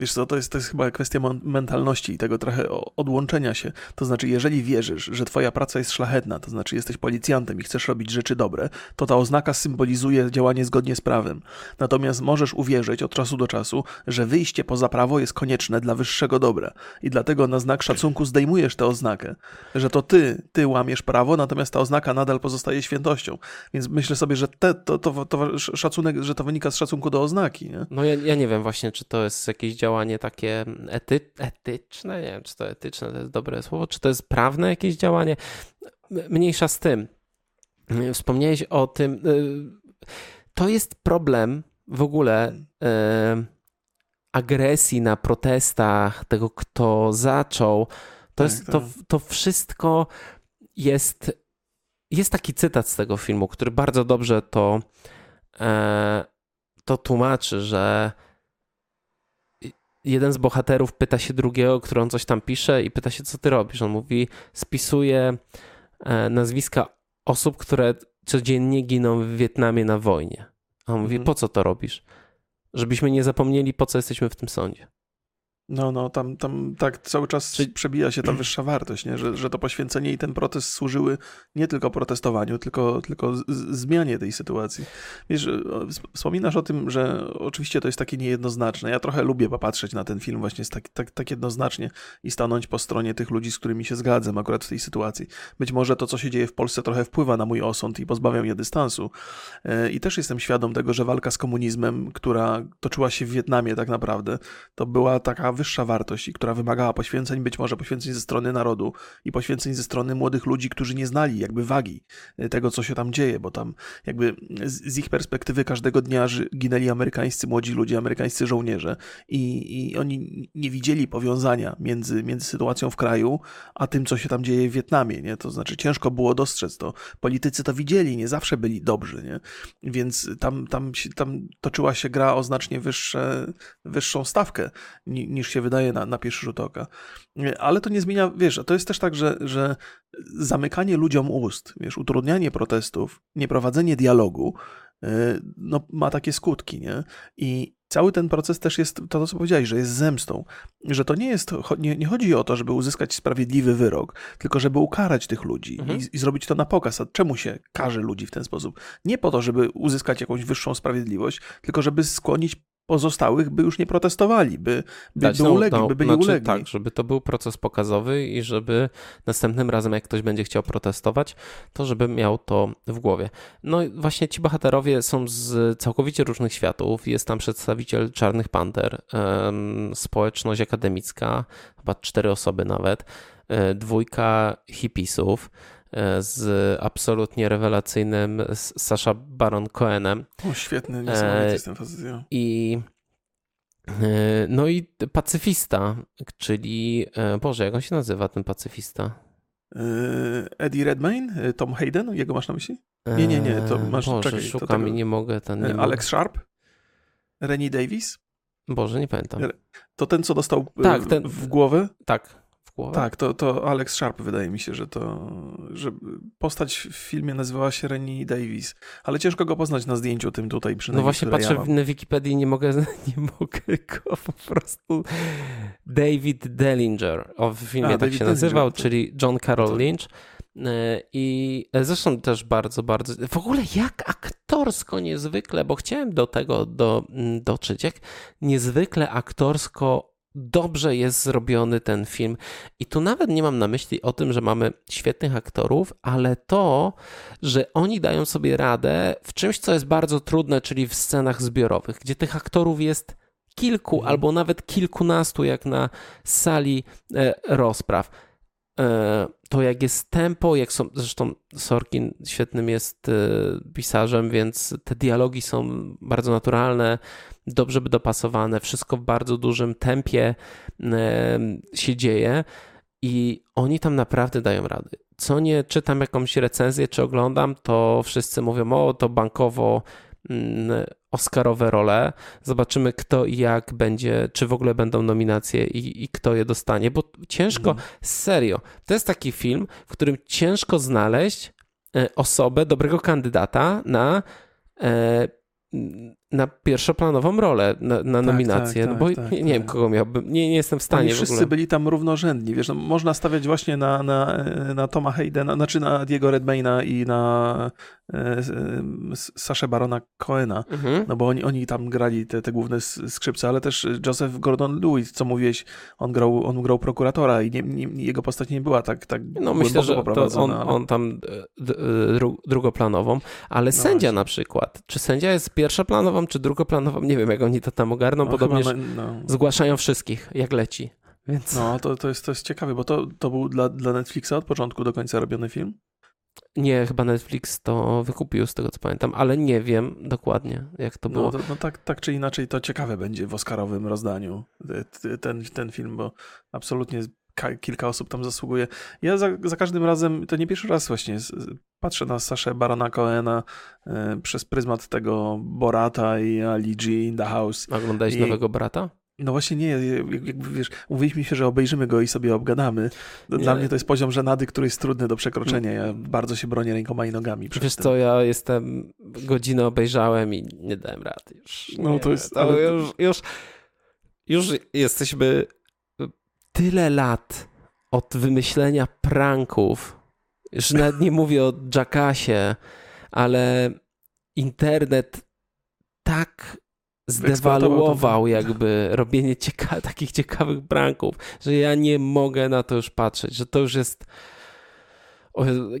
S1: Wiesz co, to jest, to jest chyba kwestia mentalności i tego trochę odłączenia się. To znaczy, jeżeli wierzysz, że twoja praca jest szlachetna, to znaczy jesteś policjantem i chcesz robić rzeczy dobre, to ta oznaka symbolizuje działanie zgodnie z prawem. Natomiast możesz uwierzyć od czasu do czasu, że wyjście poza prawo jest konieczne dla wyższego dobra. I dlatego na znak szacunku zdejmujesz tę oznakę, że to ty, ty łamiesz prawo, natomiast ta oznaka nadal pozostaje świętością. Więc myślę sobie, że te, to, to, to, szacunek, że to wynika z szacunku do oznaki. Nie?
S2: No ja, ja nie wiem właśnie, czy to jest jakieś działanie działanie takie ety, etyczne, nie wiem, czy to etyczne to jest dobre słowo, czy to jest prawne jakieś działanie. Mniejsza z tym. Wspomniałeś o tym. Y, to jest problem w ogóle y, agresji na protestach, tego, kto zaczął. To, tak, jest, to, tak. to wszystko jest. Jest taki cytat z tego filmu, który bardzo dobrze to, e, to tłumaczy, że jeden z bohaterów pyta się drugiego, który on coś tam pisze i pyta się, co ty robisz. On mówi, spisuje e, nazwiska osób, które codziennie giną w Wietnamie na wojnie. A on mówi, mhm. po co to robisz? Żebyśmy nie zapomnieli, po co jesteśmy w tym sądzie.
S1: No, no, tam, tam tak cały czas Czy... przebija się ta wyższa wartość, nie? Że, że to poświęcenie i ten protest służyły nie tylko protestowaniu, tylko, tylko zmianie tej sytuacji. Wiesz, wspominasz o tym, że oczywiście to jest takie niejednoznaczne. Ja trochę lubię popatrzeć na ten film właśnie tak, tak, tak jednoznacznie i stanąć po stronie tych ludzi, z którymi się zgadzam akurat w tej sytuacji. Być może to, co się dzieje w Polsce, trochę wpływa na mój osąd i pozbawia mnie dystansu. E, I też jestem świadom tego, że walka z komunizmem, która toczyła się w Wietnamie tak naprawdę, to była taka wyższa wartość i która wymagała poświęceń, być może poświęceń ze strony narodu i poświęceń ze strony młodych ludzi, którzy nie znali jakby wagi y, tego, co się tam dzieje, bo tam jakby z, ich perspektywy każdego dnia ginęli amerykańscy młodzi ludzie, amerykańscy żołnierze i, i oni nie widzieli powiązania między, między sytuacją w kraju, a tym, co się tam dzieje w Wietnamie, nie? To znaczy ciężko było dostrzec to. Politycy to widzieli, nie zawsze byli dobrzy, nie? Więc tam, tam, tam toczyła się gra o znacznie wyższe, wyższą stawkę niż się wydaje na, na pierwszy rzut oka. Ale to nie zmienia, wiesz, to jest też tak, że, że zamykanie ludziom ust, wiesz, utrudnianie protestów, nieprowadzenie dialogu, y, no, ma takie skutki, nie? I cały ten proces też jest to, to co powiedziałeś, że jest zemstą. Że to nie jest, nie, nie chodzi o to, żeby uzyskać sprawiedliwy wyrok, tylko żeby ukarać tych ludzi mhm. i, i, zrobić to na pokaz. A czemu się karze ludzi w ten sposób? Nie po to, żeby uzyskać jakąś wyższą sprawiedliwość, tylko żeby skłonić pozostałych, by już nie protestowali, by, by, by ulegli, no, by byli
S2: znaczy,
S1: ulegli.
S2: Tak, żeby to był proces pokazowy i żeby następnym razem, jak ktoś będzie chciał protestować, to żeby miał to w głowie. No i właśnie ci bohaterowie są z całkowicie różnych światów. Jest tam przedstawiciel Czarnych Panter, społeczność akademicka, chyba cztery osoby nawet, e, dwójka hipisów, z absolutnie rewelacyjnym Sasha Baron Cohenem.
S1: O, świetny, niesamowity jest ten facet.
S2: I e, no i pacyfista, czyli e, Boże, jak on się nazywa ten pacyfista?
S1: Eddie Redmayne? Tom Hayden? Jego masz na myśli? Nie, nie, nie, to masz,
S2: Boże,
S1: czekaj,
S2: szukam
S1: tego...
S2: i nie mogę. Ten, nie
S1: Alex mogę. Sharp? Rennie Davis?
S2: Boże, nie pamiętam.
S1: To ten, co dostał tak, ten... w głowę?
S2: Tak głowę.
S1: Tak, to, to Alex Sharp wydaje mi się, że to, że postać w filmie nazywała się Rennie Davis, ale ciężko go poznać na zdjęciu tym tutaj przynajmniej.
S2: No właśnie patrzę ja na Wikipedii i nie mogę, nie mogę go po prostu... David Dellinger, o, w filmie A, tak David się Dellinger, nazywał, to... czyli John Carroll. Lynch. E, I zresztą też bardzo, bardzo. W ogóle jak aktorsko niezwykle, bo chciałem do tego do, mm, dotrzeć, jak niezwykle aktorsko dobrze jest zrobiony ten film. I tu nawet nie mam na myśli o tym, że mamy świetnych aktorów, ale to, że oni dają sobie radę w czymś, co jest bardzo trudne, czyli w scenach zbiorowych, gdzie tych aktorów jest kilku mhm. albo nawet kilkunastu, jak na sali e, rozpraw. E, to jak jest tempo, jak są, zresztą Sorkin świetnym jest e, pisarzem, więc te dialogi są bardzo naturalne, dobrze by dopasowane, wszystko w bardzo dużym tempie się dzieje i oni tam naprawdę dają rady. Co nie czytam jakąś recenzję czy oglądam, to wszyscy mówią, o to bankowo mm, Oscarowe role. Zobaczymy, kto i jak będzie, czy w ogóle będą nominacje i, i kto je dostanie, bo ciężko, mhm. serio, to jest taki film, w którym ciężko znaleźć e, osobę, dobrego kandydata na e, na pierwszoplanową rolę, na, na tak, nominację, tak, no bo tak, nie, nie wiem, tak. kogo miałbym, nie, nie jestem w stanie
S1: Oni wszyscy byli tam równorzędni, wiesz, no, można stawiać właśnie na, na, na Toma Haydena, znaczy na Diego Redmayna i na e, Saszę Barona Coena, mhm. no bo oni, oni tam grali te, te główne skrzypce, ale też Joseph Gordon-Lewis, co mówiłeś, on grał, on grał prokuratora i nie, nie, jego postać nie była tak, tak
S2: No myślę, że on, on tam dru, drugoplanową, ale no sędzia właśnie. na przykład, czy sędzia jest pierwszoplanową, czy drugoplanową, nie wiem jak oni to tam ogarną, no, podobnież no. zgłaszają wszystkich, jak leci. Więc...
S1: No, to, to, jest, to jest ciekawe, bo to, to był dla, dla Netflixa od początku do końca robiony film?
S2: Nie, chyba Netflix to wykupił z tego co pamiętam, ale nie wiem dokładnie jak to było.
S1: No, to, no tak, tak czy inaczej to ciekawe będzie w Oscarowym rozdaniu ten, ten film, bo absolutnie kilka osób tam zasługuje. Ja za, za, każdym razem, to nie pierwszy raz właśnie patrzę na Saszę Barona Coena y, przez pryzmat tego Borata i Ali G in the House.
S2: Oglądałeś I... nowego Brata?
S1: No właśnie nie, jakby wiesz, mówiliśmy się, że obejrzymy go i sobie obgadamy. Dla nie. mnie to jest poziom żenady, który jest trudny do przekroczenia. Ja bardzo się bronię rękoma i nogami.
S2: Wiesz tym. co, ja jestem, godzinę obejrzałem i nie dałem rady już.
S1: No
S2: nie,
S1: to jest...
S2: To ale... już, już, już jesteśmy tyle lat od wymyślenia pranków, że nawet nie mówię o Jackasie, ale internet tak zdewaluował jakby robienie cieka takich ciekawych pranków, że ja nie mogę na to już patrzeć, że to już jest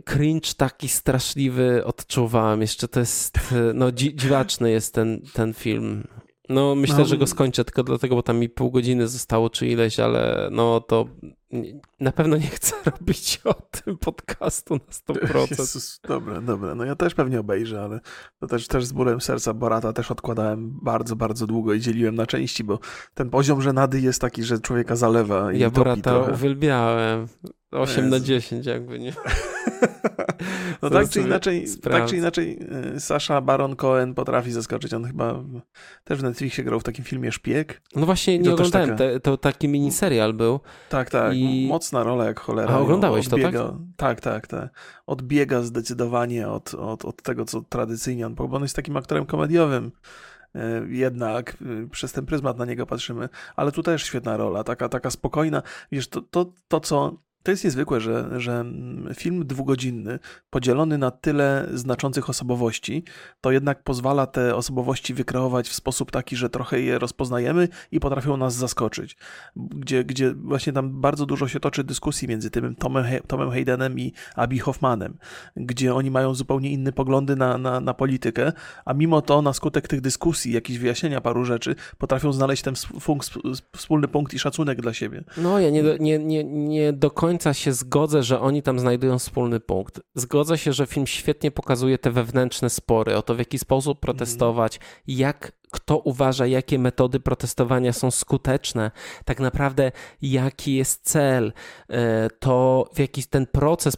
S2: cringe taki straszliwy odczuwam. Jeszcze to jest, no dzi dziwaczny jest ten, ten film. No, myślę, no, że go skończę tylko dlatego, bo tam mi pół godziny zostało czy ileś, ale no to na pewno nie chcę robić o tym podcastu na 100%. Jezus,
S1: dobra, dobra. No ja też pewnie obejrzę, ale to też, też z bólem serca Borata też odkładałem bardzo, bardzo długo i dzieliłem na części, bo ten poziom żenady jest taki, że człowieka zalewa i
S2: Ja Borata trochę. uwielbiałem. 8 Jezu. na 10 jakby, nie?
S1: no tak czy, inaczej, tak czy inaczej Sasha Baron Cohen potrafi zaskoczyć. On chyba też w Netflixie grał w takim filmie Szpieg.
S2: No właśnie nie oglądałem, taka... Te, to taki miniserial był.
S1: Tak, tak. I... Mocna rola jak cholera.
S2: A oglądałeś
S1: odbiega,
S2: to,
S1: tak? Tak, tak, tak. Odbiega zdecydowanie od, od, od tego, co tradycyjnie on, bo on jest takim aktorem komediowym jednak przez ten pryzmat na niego patrzymy, ale tu też świetna rola, taka, taka spokojna, wiesz, to, to, to co to jest niezwykłe, że, że film dwugodzinny, podzielony na tyle znaczących osobowości, to jednak pozwala te osobowości wykreować w sposób taki, że trochę je rozpoznajemy i potrafią nas zaskoczyć. Gdzie, gdzie właśnie tam bardzo dużo się toczy dyskusji między tym Tomem, Tomem Haydenem i Abby Hoffmanem, gdzie oni mają zupełnie inne poglądy na, na, na politykę, a mimo to na skutek tych dyskusji, jakichś wyjaśnienia paru rzeczy, potrafią znaleźć ten wspólny punkt i szacunek dla siebie.
S2: No, ja nie, nie, nie, nie do końca końca się zgodzę, że oni tam znajdują wspólny punkt. Zgodzę się, że film świetnie pokazuje te wewnętrzne spory, o to w jaki sposób protestować, jak kto uważa, jakie metody protestowania są skuteczne, tak naprawdę jaki jest cel, e, to w jaki ten proces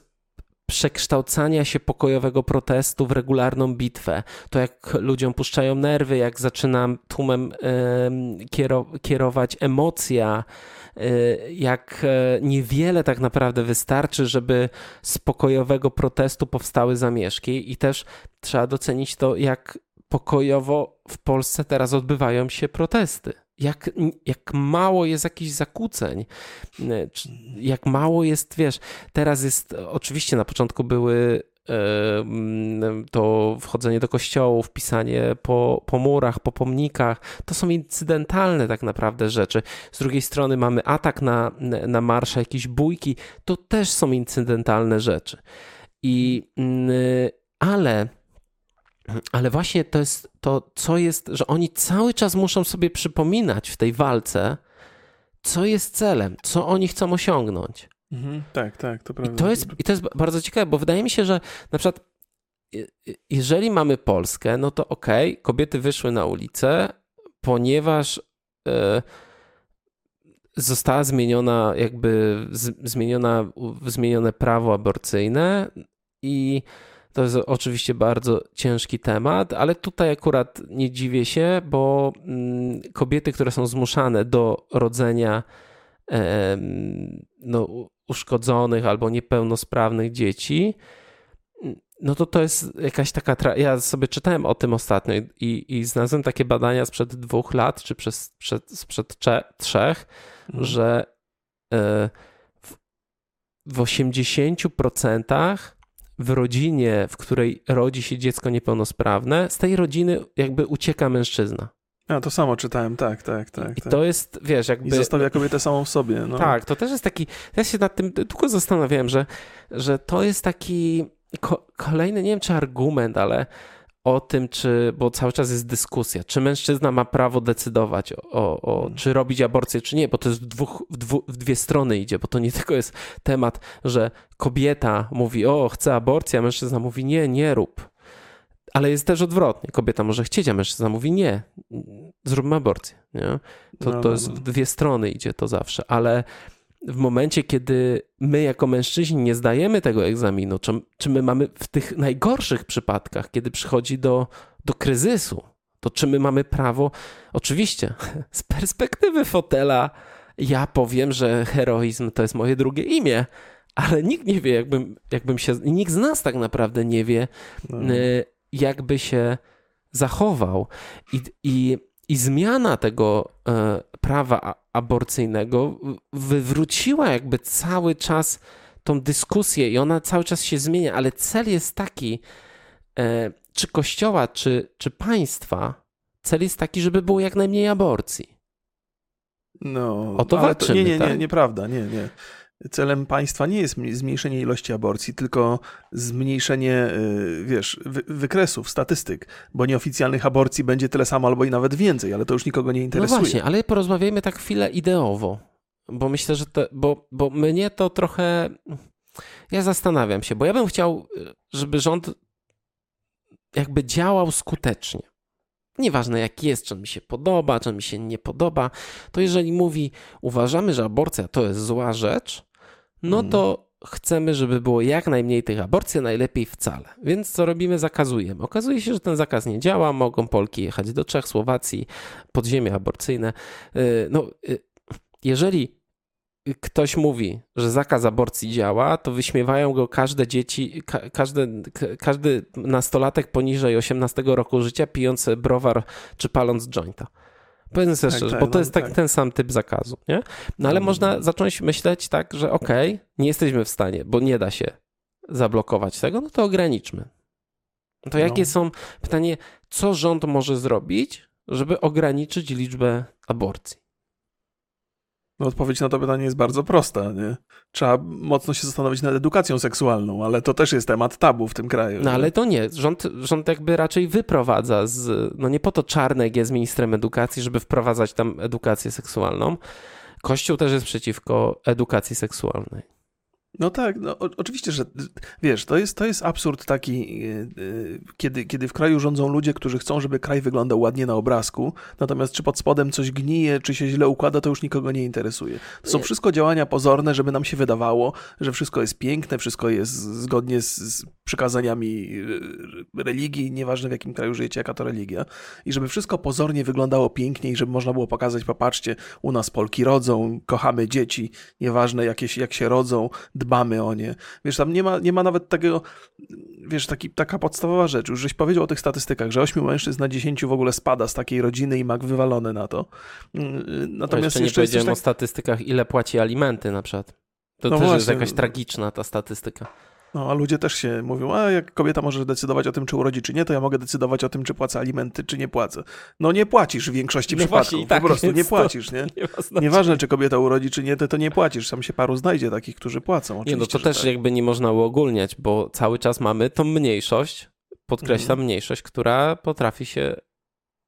S2: przekształcania się pokojowego protestu w regularną bitwę. To jak ludziom puszczają nerwy, jak zaczyna tłumem kierować emocja, jak e, niewiele tak naprawdę wystarczy, żeby z pokojowego protestu powstały zamieszki i też trzeba docenić to, jak pokojowo w Polsce teraz odbywają się protesty. Jak, jak mało jest jakichś zakłóceń, y, jak mało jest, wiesz, teraz jest, oczywiście na początku były to wchodzenie do kościołów, pisanie po, po murach, po pomnikach, to są incydentalne tak naprawdę rzeczy. Z drugiej strony mamy atak na, na marsze, jakieś bójki, to też są incydentalne rzeczy. I, mm, ale, ale właśnie to jest to, co jest, że oni cały czas muszą sobie przypominać w tej walce, co jest celem, co oni chcą osiągnąć.
S1: Mhm, tak, tak, to prawda.
S2: I to, jest, I to jest bardzo ciekawe, bo wydaje mi się, że na przykład jeżeli mamy Polskę, no to okej, okay, kobiety wyszły na ulicę, ponieważ e, została zmieniona jakby z, zmieniona, zmienione prawo aborcyjne i to jest oczywiście bardzo ciężki temat, ale tutaj akurat nie dziwię się, bo mm, kobiety, które są zmuszane do rodzenia no, uszkodzonych albo niepełnosprawnych dzieci, no to to jest jakaś taka. Tra- ja sobie czytałem o tym ostatnio i, i znalazłem takie badania sprzed dwóch lat, czy przez, przed, sprzed cze- trzech, mhm. że y, w, w 80% w rodzinie, w której rodzi się dziecko niepełnosprawne, z tej rodziny jakby ucieka mężczyzna.
S1: Ja to samo czytałem, tak, tak, tak.
S2: I tak. to jest, wiesz, jakby...
S1: I zostawia kobietę samą w sobie. No.
S2: Tak, to też jest taki... Ja się nad tym długo zastanawiałem, że, że to jest taki ko kolejny, nie wiem czy argument, ale o tym, czy, bo cały czas jest dyskusja, czy mężczyzna ma prawo decydować o, o hmm. czy robić aborcję, czy nie, bo to jest w, dwóch, w, dwu, w dwie strony idzie, bo to nie tylko jest temat, że kobieta mówi, o, chcę aborcję, a mężczyzna mówi, nie, nie rób. Ale jest też odwrotnie. Kobieta może chcieć, a mężczyzna mówi nie, zróbmy aborcję. Nie? To, no, to no, jest no. w dwie strony idzie to zawsze, ale w momencie, kiedy my jako mężczyźni nie zdajemy tego egzaminu, czy, czy my mamy w tych najgorszych przypadkach, kiedy przychodzi do, do kryzysu, to czy my mamy prawo, oczywiście z perspektywy fotela, ja powiem, że heroizm to jest moje drugie imię, ale nikt nie wie, jakbym, jakbym się, nikt z nas tak naprawdę nie wie, no. Jakby się zachował. I, i, i zmiana tego e, prawa aborcyjnego wywróciła jakby cały czas tą dyskusję i ona cały czas się zmienia, ale cel jest taki, e, czy kościoła, czy, czy państwa, cel jest taki, żeby było jak najmniej aborcji.
S1: No,
S2: o to walczymy, to,
S1: nie, nie,
S2: nie,
S1: tak? nieprawda, nie, nie celem państwa nie jest zmniejszenie ilości aborcji, tylko zmniejszenie, y, wiesz, wykresów, statystyk, bo nieoficjalnych aborcji będzie tyle samo albo i nawet więcej, ale to już nikogo nie interesuje.
S2: No właśnie, ale porozmawiajmy tak chwilę ideowo, bo myślę, że to, bo, bo mnie to trochę, ja zastanawiam się, bo ja bym chciał, żeby rząd jakby działał skutecznie. Nieważne jak jest, czy mi się podoba, czy mi się nie podoba, to jeżeli mówi, uważamy, że aborcja to jest zła rzecz, no mhm. to chcemy, żeby było jak najmniej tych aborcji, najlepiej wcale. Więc co robimy? Zakazujemy. Okazuje się, że ten zakaz nie działa, mogą Polki jechać do Czech, Słowacji, podziemia aborcyjne. Y, no, y, jeżeli ktoś mówi, że zakaz aborcji działa, to wyśmiewają go każde dzieci, ka, każdy, każdy nastolatek poniżej 18 roku życia pijący browar czy paląc jointa. Powiedzmy sobie tak, szczerze, tak, bo to no, jest tak, tak, ten sam typ zakazu, nie? No ale mm. można zacząć myśleć tak, że okej, okay, nie jesteśmy w stanie, bo nie da się zablokować tego, no to ograniczmy. To jakie no. są, pytanie, co rząd może zrobić, żeby ograniczyć liczbę aborcji?
S1: No, odpowiedź na to pytanie jest bardzo prosta. Nie? Trzeba mocno się zastanowić nad edukacją seksualną, ale to też jest temat tabu w tym kraju.
S2: No ale to nie. Rząd, rząd jakby raczej wyprowadza z. No nie po to Czarnek jest ministrem edukacji, żeby wprowadzać tam edukację seksualną. Kościół też jest przeciwko edukacji seksualnej.
S1: No tak, no, o, oczywiście, że wiesz, to jest, to jest absurd taki, yy, kiedy, kiedy w kraju rządzą ludzie, którzy chcą, żeby kraj wyglądał ładnie na obrazku, natomiast czy pod spodem coś gnije, czy się źle układa, to już nikogo nie interesuje. To są wszystko działania pozorne, żeby nam się wydawało, że wszystko jest piękne, wszystko jest zgodnie z, z przykazaniami y, religii, nieważne w jakim kraju żyjecie, jaka to religia, i żeby wszystko pozornie wyglądało pięknie i żeby można było pokazać, popatrzcie, u nas Polki rodzą, kochamy dzieci, nieważne jakie, jak się rodzą, dbamy o nie. Wiesz, tam nie ma, nie ma nawet tego, wiesz, taki, taka podstawowa rzecz. Już żeś powiedział o tych statystykach, że 8 mężczyzn na 10 w ogóle spada z takiej rodziny i ma wywalone na to.
S2: Mm, natomiast jeszcze nie jeszcze powiedziałem tak... o statystykach, ile płaci alimenty na przykład. To no też właśnie. jest jakaś tragiczna ta statystyka.
S1: No, a ludzie też się mówią, a jak kobieta może decydować o tym, czy urodzi, czy nie, to ja mogę decydować o tym, czy płacę alimenty, czy nie płacę. No nie płacisz w większości no przypadków, tak, po prostu nie płacisz, nie? nie Nieważne, czy kobieta urodzi, czy nie, to, to nie płacisz, sam się paru znajdzie takich, którzy płacą. Oczywiście,
S2: nie, no to też tak. jakby nie można uogólniać, bo cały czas mamy tą mniejszość, podkreślam mhm. mniejszość, która potrafi się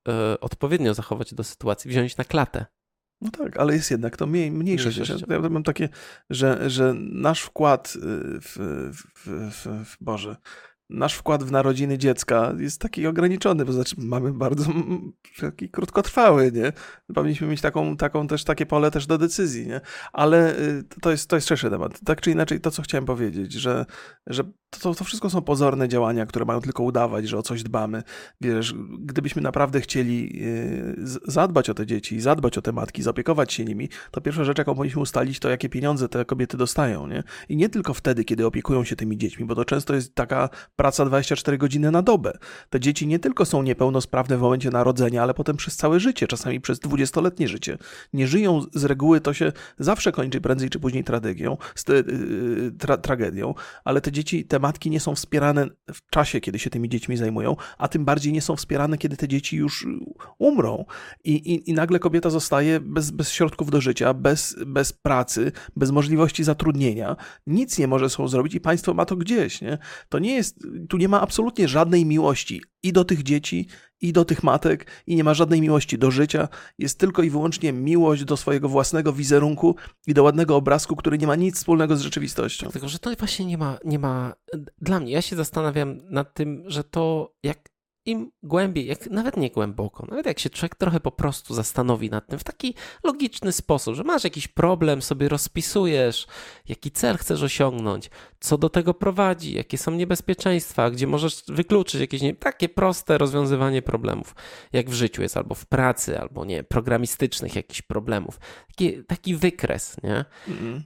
S2: y, odpowiednio zachować do sytuacji, wziąć na klatę.
S1: No tak, ale jest jednak to mniej, mniejsze. Ja mam takie, że, że nasz wkład y, w, w, w, w Boże, nasz wkład w narodziny dziecka jest taki ograniczony, bo znaczy mamy bardzo taki krótkotrwały, nie? Powinniśmy mieć taką, taką też, takie pole też do decyzji, nie? Ale y, to jest, to jest szerszy temat. Tak czy inaczej, to co chciałem powiedzieć, że, że to, to wszystko są pozorne działania, które mają tylko udawać, że o coś dbamy. Wiesz, gdybyśmy naprawdę chcieli y, zadbać o te dzieci, zadbać o te matki, zaopiekować się nimi, to pierwsza rzecz, jaką powinniśmy ustalić, to jakie pieniądze te kobiety dostają, nie? I nie tylko wtedy, kiedy opiekują się tymi dziećmi, bo to często jest taka praca 24 godziny na dobę. Te dzieci nie tylko są niepełnosprawne w momencie narodzenia, ale potem przez całe życie, czasami przez dwudziestoletnie życie. Nie żyją z reguły, to się zawsze kończy prędzej czy później tragedią, y, tra tragedią, ale te dzieci, te matki nie są wspierane w czasie, kiedy się tymi dziećmi zajmują, a tym bardziej nie są wspierane, kiedy te dzieci już umrą. I, i, i nagle kobieta zostaje bez, bez środków do życia, bez, bez pracy, bez możliwości zatrudnienia. Nic nie może sobą zrobić i państwo ma to gdzieś. Nie? To nie jest, tu nie ma absolutnie żadnej miłości i do tych dzieci, i do tych matek, i nie ma żadnej miłości do życia. Jest tylko i wyłącznie miłość do swojego własnego wizerunku i do ładnego obrazku, który nie ma nic wspólnego z rzeczywistością.
S2: Tylko, że to właśnie nie ma, nie ma. Dla mnie, ja się zastanawiam nad tym, że to jak im głębiej, jak nawet nie głęboko, nawet jak się człowiek trochę po prostu zastanowi nad tym w taki logiczny sposób, że masz jakiś problem, sobie rozpisujesz, jaki cel chcesz osiągnąć, co do tego prowadzi, jakie są niebezpieczeństwa, gdzie możesz wykluczyć jakieś nie, takie proste rozwiązywanie problemów, jak w życiu jest, albo w pracy, albo nie, programistycznych jakichś problemów. Taki, taki wykres, nie? Mm.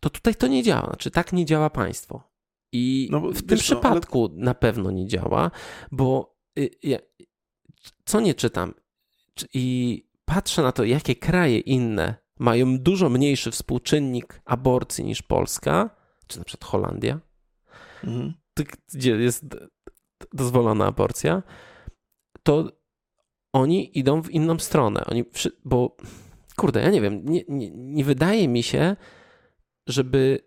S2: To tutaj to nie działa. Znaczy, tak nie działa państwo. I no, w tym przypadku ale... na pewno nie działa, bo co nie czytam i patrzę na to, jakie kraje inne mają dużo mniejszy współczynnik aborcji niż Polska, czy na przykład Holandia, mhm. gdzie jest dozwolona aborcja, to oni idą w inną stronę. Oni, bo kurde, ja nie wiem, nie, nie, nie wydaje mi się, żeby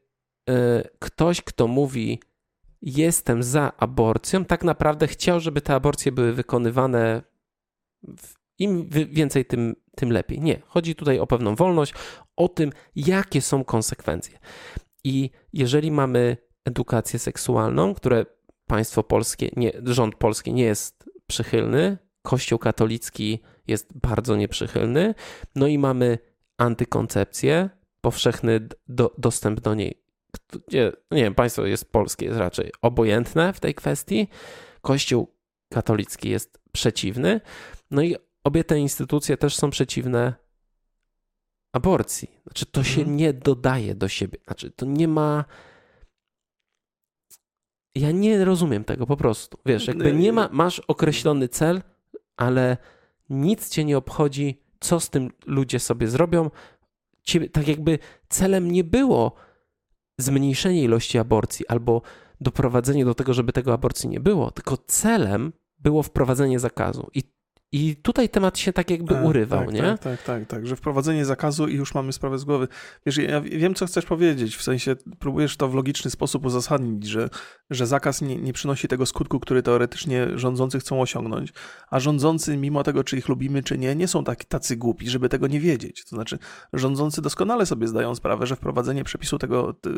S2: y, ktoś, kto mówi, jestem za aborcją, tak naprawdę chciał, żeby te aborcje były wykonywane im więcej, tym, tym lepiej. Nie, chodzi tutaj o pewną wolność, o tym, jakie są konsekwencje. I jeżeli mamy edukację seksualną, które państwo polskie, nie, rząd polski nie jest przychylny, Kościół katolicki jest bardzo nieprzychylny, no i mamy antykoncepcję, powszechny do, dostęp do niej nie, nie wiem, państwo jest polskie, jest raczej obojętne w tej kwestii. Kościół katolicki jest przeciwny. No i obie te instytucje też są przeciwne aborcji. Znaczy, to się
S1: Mhm.
S2: nie dodaje do siebie. Znaczy, to nie ma. Ja nie rozumiem tego po prostu. Wiesz, jakby nie ma, masz określony cel, ale nic cię nie obchodzi, co z tym ludzie sobie zrobią. Ciebie, tak jakby celem nie było zmniejszenie ilości aborcji albo doprowadzenie do tego, żeby tego aborcji nie było, tylko celem było wprowadzenie zakazu. I, i tutaj temat się tak jakby
S1: E,
S2: urywał,
S1: tak,
S2: nie?
S1: Tak, tak, tak, tak, że wprowadzenie zakazu i już mamy sprawę z głowy. Wiesz, ja wiem, co chcesz powiedzieć, w sensie próbujesz to w logiczny sposób uzasadnić, że, że zakaz nie, nie przynosi tego skutku, który teoretycznie rządzący chcą osiągnąć, a rządzący, mimo tego, czy ich lubimy, czy nie, nie są tak, tacy głupi, żeby tego nie wiedzieć. To znaczy, rządzący doskonale sobie zdają sprawę, że wprowadzenie przepisu tego, t,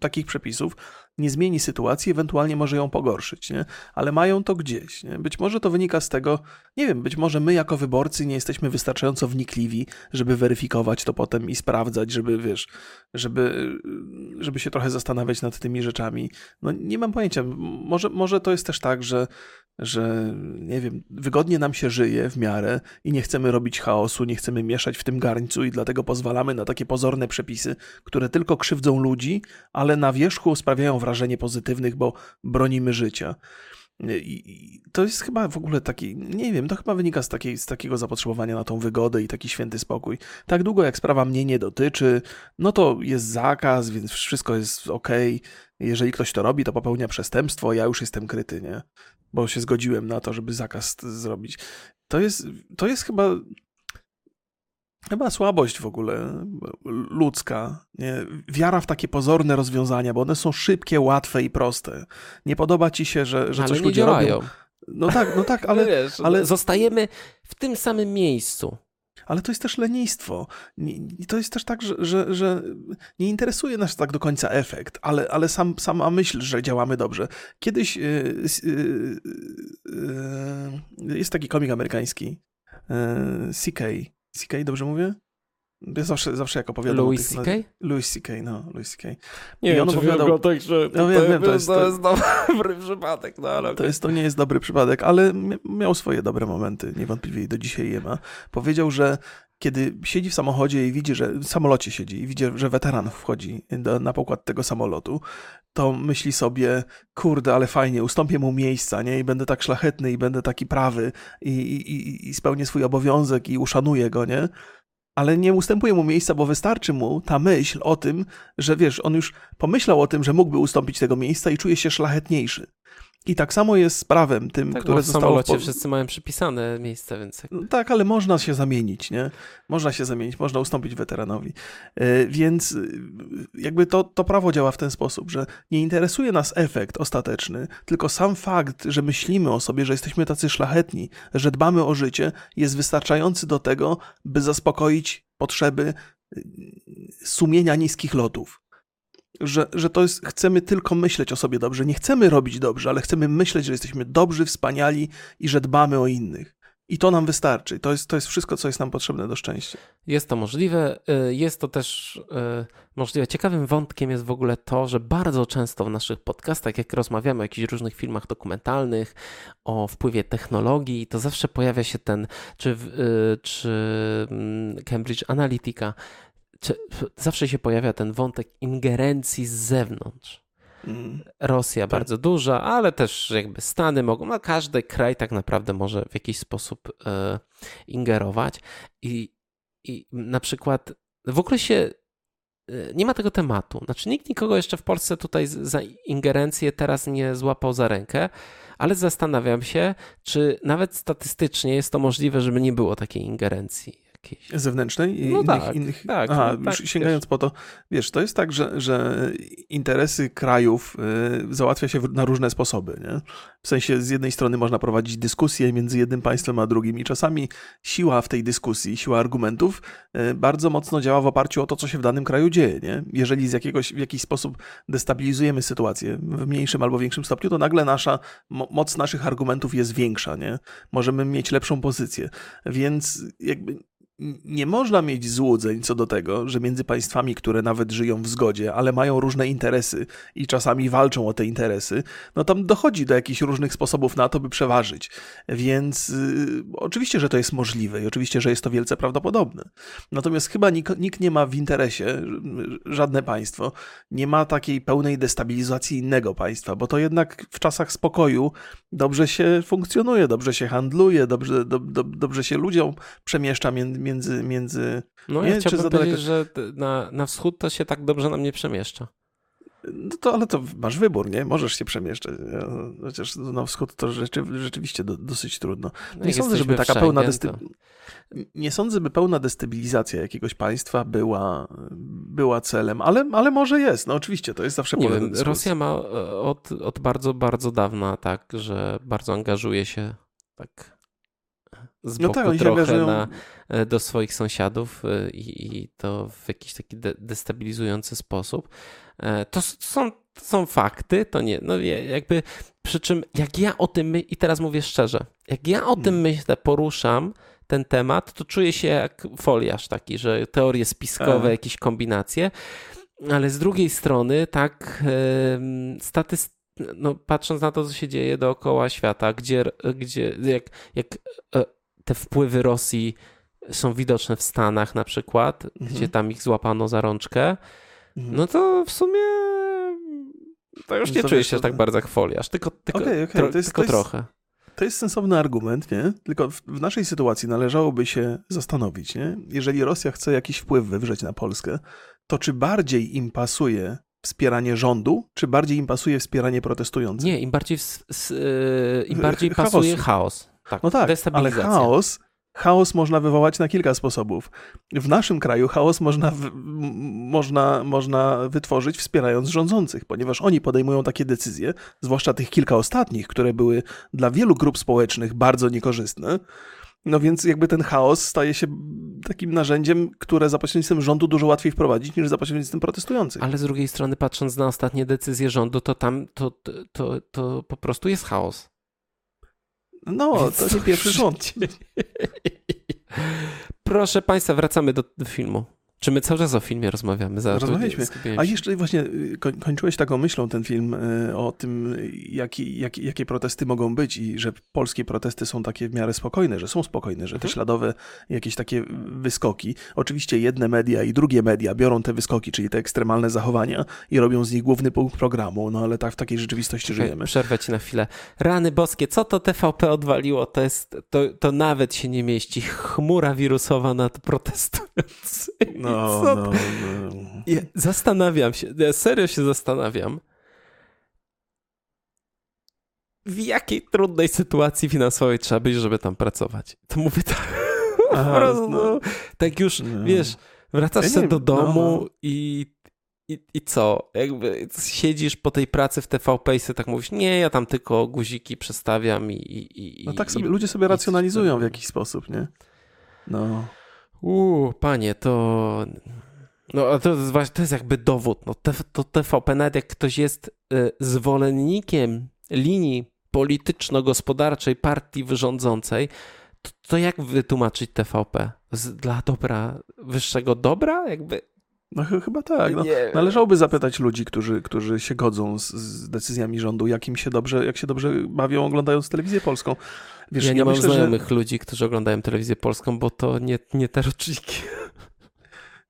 S1: takich przepisów nie zmieni sytuacji, ewentualnie może ją pogorszyć, nie? ale mają to gdzieś. Nie? Być może to wynika z tego, nie wiem, być może my jako wyborcy nie jesteśmy wystarczająco wnikliwi, żeby weryfikować to potem i sprawdzać, żeby, wiesz, żeby, żeby się trochę zastanawiać nad tymi rzeczami. No nie mam pojęcia, może, może to jest też tak, że, że nie wiem, wygodnie nam się żyje w miarę i nie chcemy robić chaosu, nie chcemy mieszać w tym garncu i dlatego pozwalamy na takie pozorne przepisy, które tylko krzywdzą ludzi, ale na wierzchu sprawiają wrażenie pozytywnych, bo bronimy życia. I to jest chyba w ogóle taki, nie wiem, to chyba wynika z, takiej, z takiego zapotrzebowania na tą wygodę i taki święty spokój. Tak długo jak sprawa mnie nie dotyczy, no to jest zakaz, więc wszystko jest ok. Jeżeli ktoś to robi, to popełnia przestępstwo, ja już jestem kryty, nie? Bo się zgodziłem na to, żeby zakaz zrobić. To jest, to jest chyba Chyba słabość w ogóle ludzka, nie? wiara w takie pozorne rozwiązania, bo one są szybkie, łatwe i proste. Nie podoba ci się, że, że
S2: ale
S1: coś ludzie
S2: działają.
S1: robią. No tak, no tak, ale,
S2: Wiesz,
S1: ale-
S2: zostajemy w tym samym miejscu.
S1: ale to jest też lenistwo. To jest też tak, że, że, że nie interesuje nas tak do końca efekt, ale, ale sam, sama myśl, że działamy dobrze. Kiedyś yy, yy, yy, jest taki komik amerykański, yy, CK. CK, dobrze mówię? Ja zawsze, zawsze jak opowiadam
S2: Louis
S1: o tych...
S2: C.K.?
S1: Louis C.K., no, Louis C.K.
S2: Nie
S1: I
S2: wiem,
S1: on
S2: czy
S1: opowiadał-
S2: wygląda tak, że
S1: No wiem, wiem, to jest-
S2: to jest dobry przypadek, no ale
S1: To, jest, to nie jest dobry przypadek, ale mi- miał swoje dobre momenty, niewątpliwie i do dzisiaj je ma. Powiedział, że kiedy siedzi w samochodzie i widzi, że w samolocie siedzi i widzi, że weteran wchodzi do, na pokład tego samolotu, to myśli sobie, kurde, ale fajnie, ustąpię mu miejsca, nie? I będę tak szlachetny i będę taki prawy i, i, i- spełnię swój obowiązek i uszanuję go, nie? Ale nie ustępuje mu miejsca, bo wystarczy mu ta myśl o tym, że wiesz, on już pomyślał o tym, że mógłby ustąpić tego miejsca i czuje się szlachetniejszy. I tak samo jest z prawem tym,
S2: tak,
S1: które
S2: w
S1: zostało...
S2: samolocie
S1: po-
S2: wszyscy mają przypisane miejsce, więc
S1: No Tak, ale można się zamienić, nie? Można się zamienić, można ustąpić weteranowi. E, Więc e, jakby to, to prawo działa w ten sposób, że nie interesuje nas efekt ostateczny, tylko sam fakt, że myślimy o sobie, że jesteśmy tacy szlachetni, że dbamy o życie, jest wystarczający do tego, by zaspokoić potrzeby e, sumienia niskich lotów. Że, że to jest, chcemy tylko myśleć o sobie dobrze. Nie chcemy robić dobrze, ale chcemy myśleć, że jesteśmy dobrzy, wspaniali i że dbamy o innych. I to nam wystarczy. To jest, to jest wszystko, co jest nam potrzebne do szczęścia.
S2: Jest to możliwe. Y, Jest to też y, możliwe. Ciekawym wątkiem jest w ogóle to, że bardzo często w naszych podcastach, jak rozmawiamy o jakichś różnych filmach dokumentalnych, o wpływie technologii, to zawsze pojawia się ten, czy, y, czy mm, Cambridge Analytica, zawsze się pojawia ten wątek ingerencji z zewnątrz.
S1: Mm.
S2: Rosja bardzo duża, ale też jakby Stany mogą, no każdy kraj tak naprawdę może w jakiś sposób e, ingerować i, i na przykład w ogóle się e, nie ma tego tematu. Znaczy nikt nikogo jeszcze w Polsce tutaj z- za ingerencję teraz nie złapał za rękę, ale zastanawiam się, czy nawet statystycznie jest to możliwe, żeby nie było takiej ingerencji jakiejś.
S1: Zewnętrznej i
S2: No
S1: innych,
S2: tak,
S1: innych.
S2: tak,
S1: Aha,
S2: no tak,
S1: sięgając po to, wiesz, to jest tak, że, że interesy krajów y, załatwia się na różne sposoby. Nie? W sensie, z jednej strony można prowadzić dyskusję między jednym państwem a drugim, i czasami siła w tej dyskusji, siła argumentów y, bardzo mocno działa w oparciu o to, co się w danym kraju dzieje. Nie? Jeżeli z jakiegoś, w jakiś sposób destabilizujemy sytuację w mniejszym albo większym stopniu, to nagle nasza mo- moc naszych argumentów jest większa. Nie? Możemy mieć lepszą pozycję. Więc jakby nie można mieć złudzeń co do tego, że między państwami, które nawet żyją w zgodzie, ale mają różne interesy i czasami walczą o te interesy, no tam dochodzi do jakichś różnych sposobów na to, by przeważyć. Więc y, oczywiście, że to jest możliwe i oczywiście, że jest to wielce prawdopodobne. Natomiast chyba nikt, nikt nie ma w interesie, żadne państwo, nie ma takiej pełnej destabilizacji innego państwa, bo to jednak w czasach spokoju dobrze się funkcjonuje, dobrze się handluje, dobrze, do, do, dobrze się ludziom przemieszcza między między... między
S2: no nie, ja chciałbym powiedzieć, że na, na wschód to się tak dobrze nam nie przemieszcza.
S1: No to, ale to masz wybór, nie? Możesz się przemieszczać. Chociaż na wschód to rzeczy, rzeczywiście do, dosyć trudno. No nie sądzę, żeby taka pełna Nie sądzę, by pełna destabilizacja jakiegoś państwa była, była celem, ale, ale może jest. No oczywiście, to jest zawsze
S2: wiem, Rosja ma e, od, od bardzo, bardzo dawna tak, że bardzo angażuje się tak z no boku tak, trochę na, e, do swoich sąsiadów e, i, i, to w jakiś taki de destabilizujący sposób. E, to są, to są fakty, to nie, no jakby, przy czym jak ja o tym, my, i teraz mówię szczerze, jak ja o tym hmm. myślę, poruszam ten temat, to czuję się jak foliarz taki, że teorie spiskowe, jakieś kombinacje, ale z drugiej strony tak statystycznie no, patrząc na to, co się dzieje dookoła świata, gdzie, gdzie jak, jak te wpływy Rosji są widoczne w Stanach na przykład, mhm. gdzie tam ich złapano za rączkę, mhm. no to w sumie to już nie czuję się tak bardzo jak foliarz, tylko, tylko, okay, okay. Tro, jest, tylko
S1: to
S2: trochę.
S1: To jest sensowny argument, nie? Tylko w, w, naszej sytuacji należałoby się zastanowić, nie? Jeżeli Rosja chce jakiś wpływ wywrzeć na Polskę, to czy bardziej im pasuje wspieranie rządu, czy bardziej im pasuje wspieranie protestujących?
S2: Nie, im bardziej, w, s, im bardziej pasuje chaos.
S1: Tak, no tak, ale chaos, chaos można wywołać na kilka sposobów. W naszym kraju chaos można, w, można, można wytworzyć wspierając rządzących, ponieważ oni podejmują takie decyzje, zwłaszcza tych kilka ostatnich, które były dla wielu grup społecznych bardzo niekorzystne. No więc jakby ten chaos staje się takim narzędziem, które za pośrednictwem rządu dużo łatwiej wprowadzić niż za pośrednictwem protestujących.
S2: Ale z drugiej strony, patrząc na ostatnie decyzje rządu, to tam to, to, to, to po prostu jest chaos.
S1: No, to nie pierwszy rząd.
S2: Proszę Państwa, wracamy do, do filmu. Czy my cały czas o filmie rozmawiamy?
S1: Za Rozmawialiśmy. A jeszcze właśnie y, kończyłeś taką myślą ten film y, o tym, jaki, jak, jakie protesty mogą być i że polskie protesty są takie w miarę spokojne, że są spokojne, że te mhm. śladowe jakieś takie wyskoki. Oczywiście jedne media i drugie media biorą te wyskoki, czyli te ekstremalne zachowania i robią z nich główny punkt programu, no ale tak w takiej rzeczywistości okay, żyjemy.
S2: Przerwę ci na chwilę. Rany boskie, co to TVP odwaliło? To jest, to, to nawet się nie mieści. Chmura wirusowa nad protestującymi.
S1: No, no, no.
S2: Ja zastanawiam się, ja serio się zastanawiam, w jakiej trudnej sytuacji finansowej trzeba być, żeby tam pracować. To mówię tak. Aha, po prostu, no. tak już, no. wiesz, wracasz ja do domu no. i, i, i co? Jakby siedzisz po tej pracy w TVP i sobie tak mówisz, nie, ja tam tylko guziki przestawiam i... i,
S1: i no tak sobie, ludzie sobie racjonalizują w jakiś sposób, nie? No.
S2: Uuu, panie, to... No, to jest, to jest jakby dowód. No, to TVP, nawet jak ktoś jest y, zwolennikiem linii polityczno-gospodarczej partii wyrządzącej, to, to jak wytłumaczyć TVP? Z, dla dobra, wyższego dobra? Jakby
S1: no chyba tak. No, należałoby zapytać ludzi, którzy, którzy się godzą z, z, decyzjami rządu, jak się dobrze, jak się dobrze bawią oglądając telewizję polską.
S2: Wiesz, ja nie ja mam myślę, znajomych że... ludzi, którzy oglądają telewizję polską, bo to nie, nie te roczniki.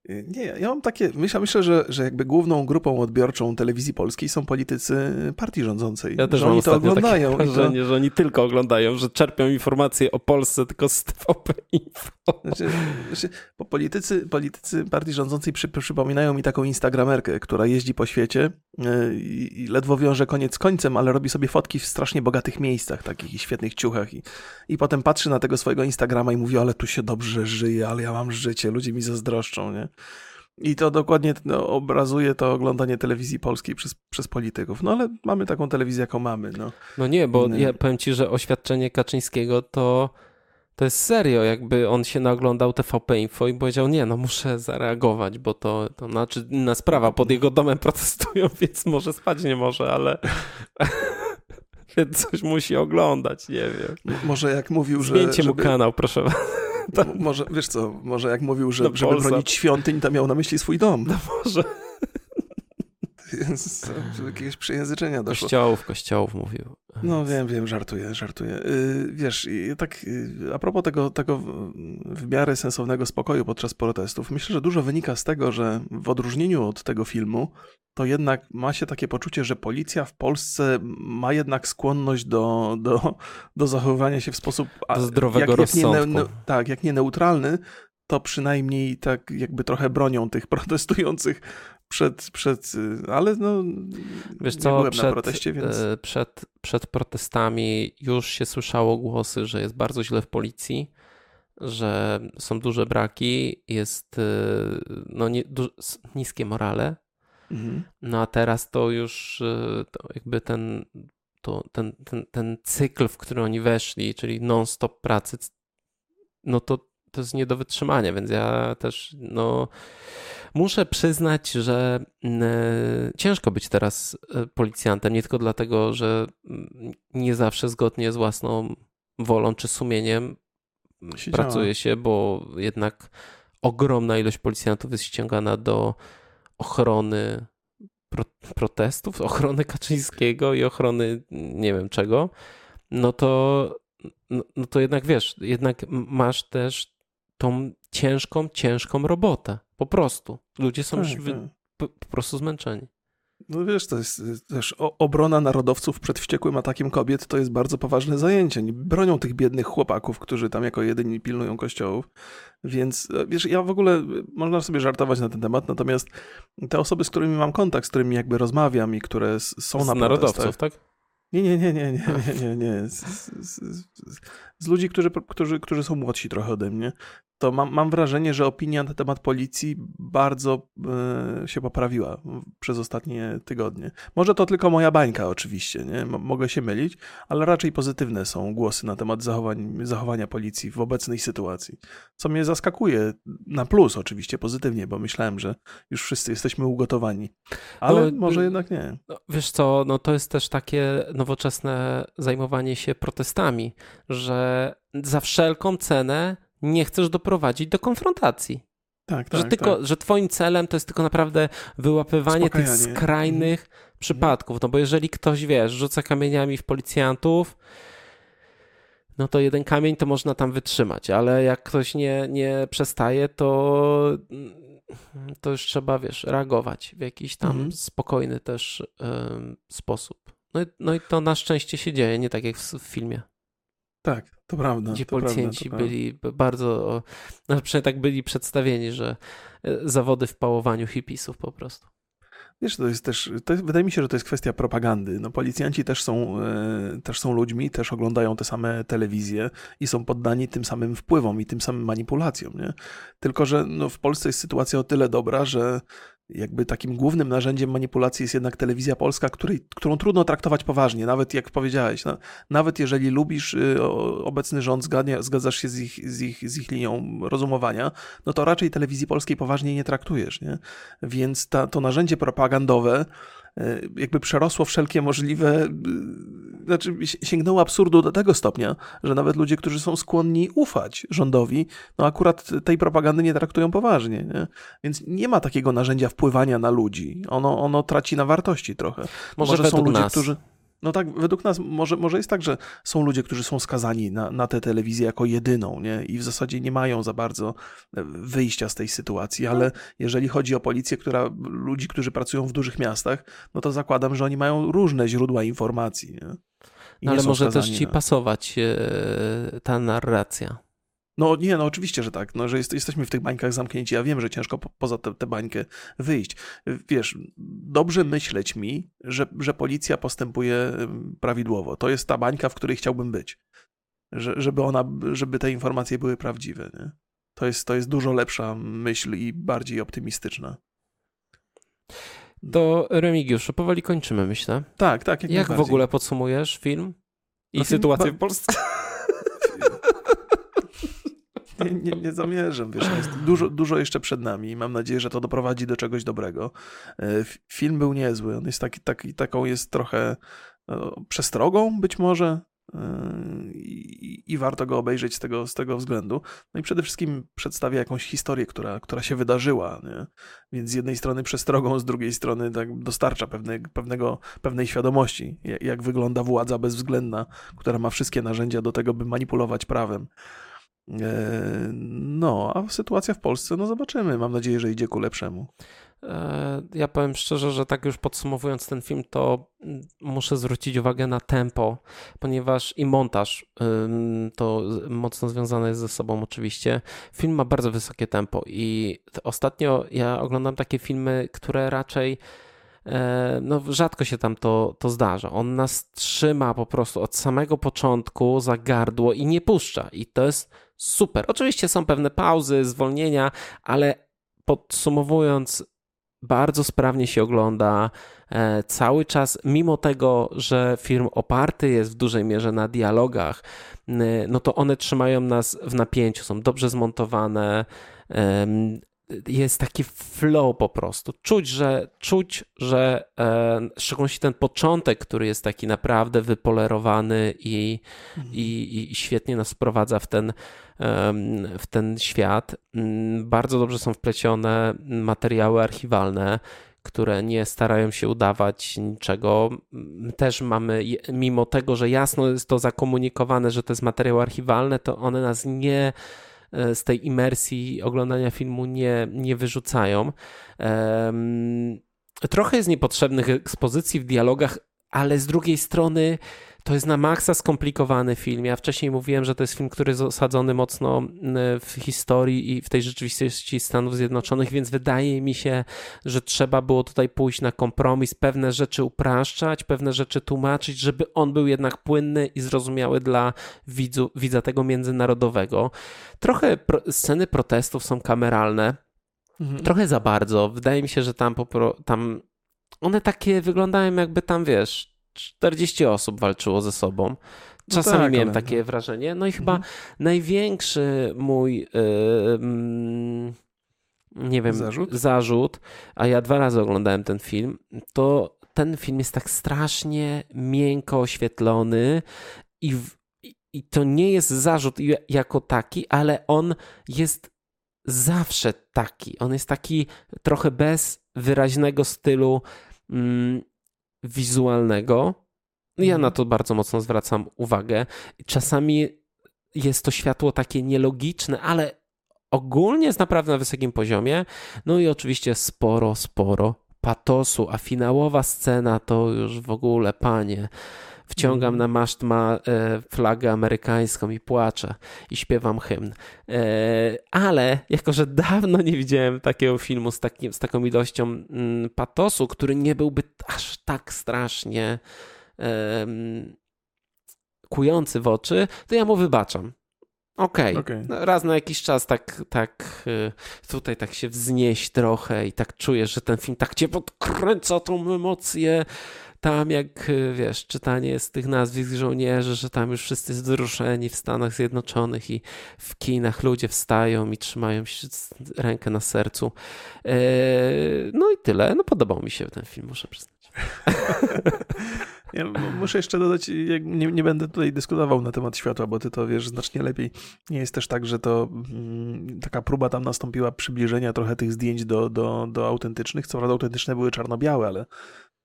S1: Nie, ja mam takie, myślę, myślę że, że jakby główną grupą odbiorczą telewizji polskiej są politycy partii rządzącej.
S2: Ja też że mam oni to oglądają. Takie wrażenie, to... że oni tylko oglądają, że czerpią informacje o Polsce tylko z TVP Info. Znaczy,
S1: znaczy, bo politycy, politycy partii rządzącej przy, przypominają mi taką instagramerkę, która jeździ po świecie e, i, i, ledwo wiąże koniec z końcem, ale robi sobie fotki w strasznie bogatych miejscach, takich i świetnych ciuchach i, i potem patrzy na tego swojego Instagrama i mówi, ale tu się dobrze żyje, ale ja mam życie, ludzie mi zazdroszczą, nie? I to dokładnie no, obrazuje to oglądanie telewizji polskiej przez, przez polityków. No ale mamy taką telewizję, jaką mamy. No,
S2: no nie, bo ja powiem ci, że oświadczenie Kaczyńskiego to, to jest serio. Jakby on się naglądał TVP Info i powiedział, nie, no muszę zareagować, bo to, to znaczy inna sprawa. Pod jego domem protestują, więc może spać nie może, ale... więc coś musi oglądać, nie wiem.
S1: Może jak mówił,
S2: że... Zmieńcie
S1: żeby...
S2: mu kanał, proszę
S1: może, wiesz co, może jak mówił, że, no, żeby bronić świątyń, to miał na myśli swój dom.
S2: No może.
S1: Więc jakiegoś przejęzyczenia doszło.
S2: Kościołów, kościołów mówił.
S1: No wiem, wiem, żartuję, żartuję. Yy, wiesz, tak yy, a propos tego, tego w miarę sensownego spokoju podczas protestów, myślę, że dużo wynika z tego, że w odróżnieniu od tego filmu, to jednak ma się takie poczucie, że policja w Polsce ma jednak skłonność do, do, do zachowywania się w sposób...
S2: Do zdrowego jak, rozsądku.
S1: Jak nie, ne, tak, jak nie neutralny, to przynajmniej tak jakby trochę bronią tych protestujących przed, przed ale no
S2: Wiesz co, byłem przed, na proteście, więc... E, przed, przed protestami już się słyszało głosy, że jest bardzo źle w policji, że są duże braki, jest e, no, nie, du, niskie morale, mhm. no a teraz to już to jakby ten, to, ten, ten, ten cykl, w który oni weszli, czyli non-stop pracy, no to to jest nie do wytrzymania, więc ja też no, muszę przyznać, że mm, e, ciężko być teraz e, policjantem, nie tylko dlatego, że mm, nie zawsze zgodnie z własną wolą czy sumieniem się pracuje się, bo jednak ogromna ilość policjantów jest ściągana do ochrony pro, protestów, ochrony Kaczyńskiego i ochrony nie wiem czego, no to, no, no to jednak wiesz, jednak masz też tą ciężką, ciężką robotę. Po prostu. Ludzie są tak, już wy... tak. po, po, prostu zmęczeni.
S1: No wiesz, to jest też obrona narodowców przed wściekłym atakiem kobiet to jest bardzo poważne zajęcie. Bronią tych biednych chłopaków, którzy tam jako jedyni pilnują kościołów. Więc e, wiesz, ja w ogóle można sobie żartować na ten temat, natomiast te osoby, z którymi mam kontakt, z którymi jakby rozmawiam i które są z na
S2: narodowców, tak?
S1: Nie, nie, nie, nie, nie, nie, nie, z, z, z ludzi, którzy, którzy, którzy są młodsi trochę ode mnie, to mam, mam wrażenie, że opinia na temat policji bardzo y, się poprawiła przez ostatnie tygodnie. Może to tylko moja bańka, oczywiście, nie? M mogę się mylić, ale raczej pozytywne są głosy na temat zachowań, zachowania policji w obecnej sytuacji. Co mnie zaskakuje, na plus oczywiście, pozytywnie, bo myślałem, że już wszyscy jesteśmy ugotowani. Ale no, może jednak nie.
S2: No, wiesz co, no to jest też takie nowoczesne zajmowanie się protestami, że za wszelką cenę nie chcesz doprowadzić do konfrontacji.
S1: Tak, tak,
S2: że, tylko,
S1: tak.
S2: że twoim celem to jest tylko naprawdę wyłapywanie tych skrajnych mhm. przypadków. No bo jeżeli ktoś, wiesz, rzuca kamieniami w policjantów, no to jeden kamień to można tam wytrzymać, ale jak ktoś nie, nie przestaje, to, to już trzeba, wiesz, reagować w jakiś tam mhm. spokojny też sposób. No i, no i to na szczęście się dzieje, nie tak jak w, w filmie.
S1: Tak, to prawda.
S2: Gdzie
S1: to
S2: policjanci
S1: prawda,
S2: byli bardzo, no przynajmniej tak byli przedstawieni, że e, zawody w pałowaniu hipisów po prostu.
S1: Wiesz, to jest też, to jest, wydaje mi się, że to jest kwestia propagandy. No, policjanci też są, e, też są ludźmi, też oglądają te same telewizje i są poddani tym samym wpływom i tym samym manipulacjom. Nie? Tylko, że no, w Polsce jest sytuacja o tyle dobra, że jakby takim głównym narzędziem manipulacji jest jednak telewizja polska, której, którą trudno traktować poważnie, nawet jak powiedziałeś, no, nawet jeżeli lubisz y, obecny rząd, zgadnia, zgadzasz się z ich, z, ich, z ich linią rozumowania, no to raczej telewizji polskiej poważnie nie traktujesz, nie? Więc ta, to narzędzie propagandowe jakby przerosło wszelkie możliwe, e, znaczy sięgnęło absurdu do tego stopnia, że nawet ludzie, którzy są skłonni ufać rządowi, no akurat tej propagandy nie traktują poważnie. Nie? Więc nie ma takiego narzędzia wpływania na ludzi. Ono, ono traci na wartości trochę.
S2: Może, Może są ludzie, nas. którzy.
S1: No tak, według nas może, może jest tak, że są ludzie, którzy są skazani na, na tę telewizję jako jedyną, nie? I w zasadzie nie mają za bardzo e, wyjścia z tej sytuacji, ale jeżeli chodzi o policję, która, ludzi, którzy pracują w dużych miastach, no to zakładam, że oni mają różne źródła informacji, nie?
S2: No ale może też ci na... pasować e, ta narracja.
S1: No nie, no oczywiście, że tak, no, że jest, jesteśmy w tych bańkach zamknięci. Ja wiem, że ciężko po, poza tę bańkę wyjść. Wiesz, dobrze myśleć mi, że, że policja postępuje prawidłowo. To jest ta bańka, w której chciałbym być. Że, żeby, ona, żeby te informacje były prawdziwe. Nie? To, jest, to jest dużo lepsza myśl i bardziej optymistyczna.
S2: Do Remigiuszu, powoli kończymy, myślę.
S1: Tak, tak.
S2: Jak, jak w ogóle podsumujesz film i no, sytuację w Polsce?
S1: nie, nie, nie zamierzam, wiesz, dużo, dużo jeszcze przed nami i mam nadzieję, że to doprowadzi do czegoś dobrego. E, film był niezły, on jest taki, taki taką jest trochę no, przestrogą być może, i, i, warto go obejrzeć z tego, z tego względu. No i przede wszystkim przedstawia jakąś historię, która, która się wydarzyła, nie? więc z jednej strony przestrogą, z drugiej strony tak dostarcza pewne, pewnego, pewnej świadomości, jak wygląda władza bezwzględna, która ma wszystkie narzędzia do tego, by manipulować prawem. E, no, a sytuacja w Polsce, no zobaczymy. Mam nadzieję, że idzie ku lepszemu.
S2: E, ja powiem szczerze, że tak już podsumowując ten film, to mm, muszę zwrócić uwagę na tempo, ponieważ i montaż to mocno związane jest ze sobą oczywiście. Film ma bardzo wysokie tempo i ostatnio ja oglądam takie filmy, które raczej e, no rzadko się tam to, to zdarza. On nas trzyma po prostu od samego początku za gardło i nie puszcza. I to jest super. Oczywiście są pewne pauzy, zwolnienia, ale podsumowując, bardzo sprawnie się ogląda. E, cały czas, mimo tego, że film oparty jest w dużej mierze na dialogach, no to one trzymają nas w napięciu, są dobrze zmontowane jest taki flow po prostu. Czuć, że, czuć, że e, szczególnie ten początek, który jest taki naprawdę wypolerowany i, mhm. i, i świetnie nas wprowadza w ten, w ten świat. Mm, bardzo dobrze są wplecione materiały archiwalne, które nie starają się udawać niczego. Też mamy, mimo tego, że jasno jest to zakomunikowane, że to jest materiał archiwalny, to one nas nie z tej imersji oglądania filmu nie, nie wyrzucają. Trochę jest niepotrzebnych ekspozycji w dialogach, ale z drugiej strony to jest na maksa skomplikowany film. Ja wcześniej mówiłem, że to jest film, który jest osadzony mocno w historii i w tej rzeczywistości Stanów Zjednoczonych, więc wydaje mi się, że trzeba było tutaj pójść na kompromis, pewne rzeczy upraszczać, pewne rzeczy tłumaczyć, żeby on był jednak płynny i zrozumiały dla widzu, widza tego międzynarodowego. Trochę pro, sceny protestów są kameralne, mhm. trochę za bardzo. Wydaje mi się, że tam, popro, tam one takie wyglądają jakby tam, wiesz, 40 osób walczyło ze sobą. No Czasami no tak, miałem ale... takie wrażenie. No i chyba mhm. największy mój yy, nie wiem, zarzut? zarzut, a ja dwa razy oglądałem ten film, to ten film jest tak strasznie miękko oświetlony i, w, i to nie jest zarzut jako taki, ale on jest zawsze taki. On jest taki trochę bez wyraźnego stylu. Mm, wizualnego. Ja mhm. na to bardzo mocno zwracam uwagę. Czasami jest to światło takie nielogiczne, ale ogólnie jest naprawdę na wysokim poziomie. No i oczywiście sporo, sporo patosu, a finałowa scena to już w ogóle, panie. Wciągam mhm. na maszt ma e, flagę amerykańską i płaczę i śpiewam hymn. E, ale jako, że dawno nie widziałem takiego filmu z, takim, z taką ilością mm, patosu, który nie byłby aż tak strasznie kujący w oczy, to ja mu wybaczam. Okej, okay. okay. raz na jakiś czas tak, tak y, tutaj tak się wznieść trochę i tak czujesz, że ten film tak cię podkręca tą emocję, tam jak, y, wiesz, czytanie z tych nazwisk żołnierzy, że tam już wszyscy wzruszeni w Stanach Zjednoczonych i w kinach ludzie wstają i trzymają się rękę na sercu. E, no i tyle. No podobał mi się ten film, muszę przyznać.
S1: Ja muszę jeszcze dodać, nie, nie, będę tutaj dyskutował na temat światła, bo ty to wiesz znacznie lepiej. Nie jest też tak, że to mm, taka próba tam nastąpiła przybliżenia trochę tych zdjęć do, do, do autentycznych. Co prawda autentyczne były czarno-białe, ale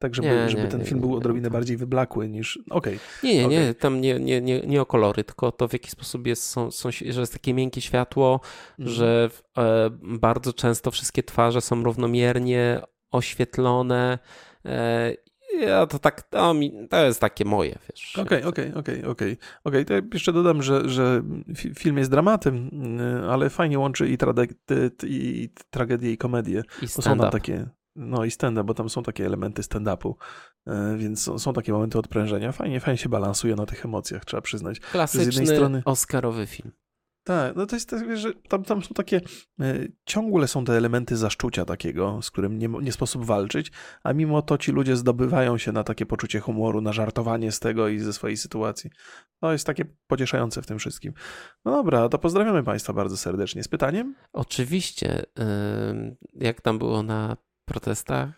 S1: tak, żeby, nie, żeby nie, ten nie, film był odrobinę bardziej wyblakły niż. Okej. Okay.
S2: Nie, nie, okay. nie, tam nie, nie, nie, nie o kolory, tylko to w jaki sposób jest, są, są, że jest takie miękkie światło, mm. że e, bardzo często wszystkie twarze są równomiernie oświetlone. E, ja to tak, to, mi, to jest takie moje, wiesz.
S1: Okej, okej, okej, okej. Okej, to jeszcze dodam, że, że film jest dramatem, y, ale fajnie łączy i, trade, i tragedię, i komedię.
S2: I stand są tam
S1: takie, no i stand bo tam są takie elementy stand-upu, e, więc są, są, takie momenty odprężenia. Fajnie, fajnie się balansuje na tych emocjach, trzeba przyznać.
S2: Klasyczny z jednej strony... Oscarowy film.
S1: Tak, no to jest tak, że tam, tam są takie, e, ciągle są te elementy zaszczucia takiego, z którym nie, nie sposób walczyć, a mimo to ci ludzie zdobywają się na takie poczucie humoru, na żartowanie z tego i ze swojej sytuacji. To jest takie pocieszające w tym wszystkim. No dobra, to pozdrawiamy Państwa bardzo serdecznie. Z pytaniem?
S2: Oczywiście. Jak tam było na protestach?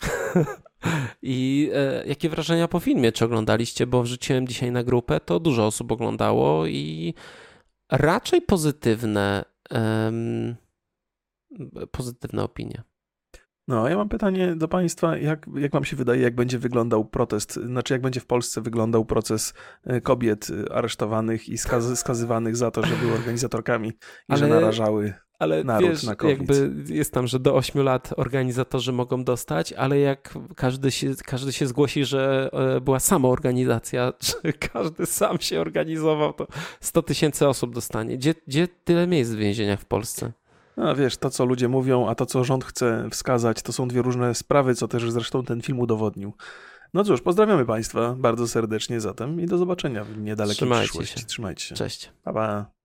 S2: I e, jakie wrażenia po filmie? Czy oglądaliście? Bo wrzuciłem dzisiaj na grupę, to dużo osób oglądało i raczej pozytywne, um, pozytywne opinie.
S1: No, ja mam pytanie do Państwa, jak, jak Wam się wydaje, jak będzie wyglądał protest, znaczy jak będzie w Polsce wyglądał proces e, kobiet aresztowanych i skaz skazywanych za to, że były organizatorkami i Ale... że narażały ale Naród wiesz, na
S2: jakby jest tam, że do 8 lat organizatorzy mogą dostać, ale jak każdy się, każdy się zgłosi, że e, była sama organizacja, że każdy sam się organizował, to 100 tysięcy osób dostanie. Gdzie, gdzie tyle miejsc w więzieniach w Polsce?
S1: No wiesz, to co ludzie mówią, a to co rząd chce wskazać, to są dwie różne sprawy, co też zresztą ten film udowodnił. No cóż, pozdrawiamy Państwa bardzo serdecznie zatem i do zobaczenia w niedalekiej Trzymajcie przyszłości. Się. Trzymajcie się.
S2: Cześć.
S1: Pa, pa.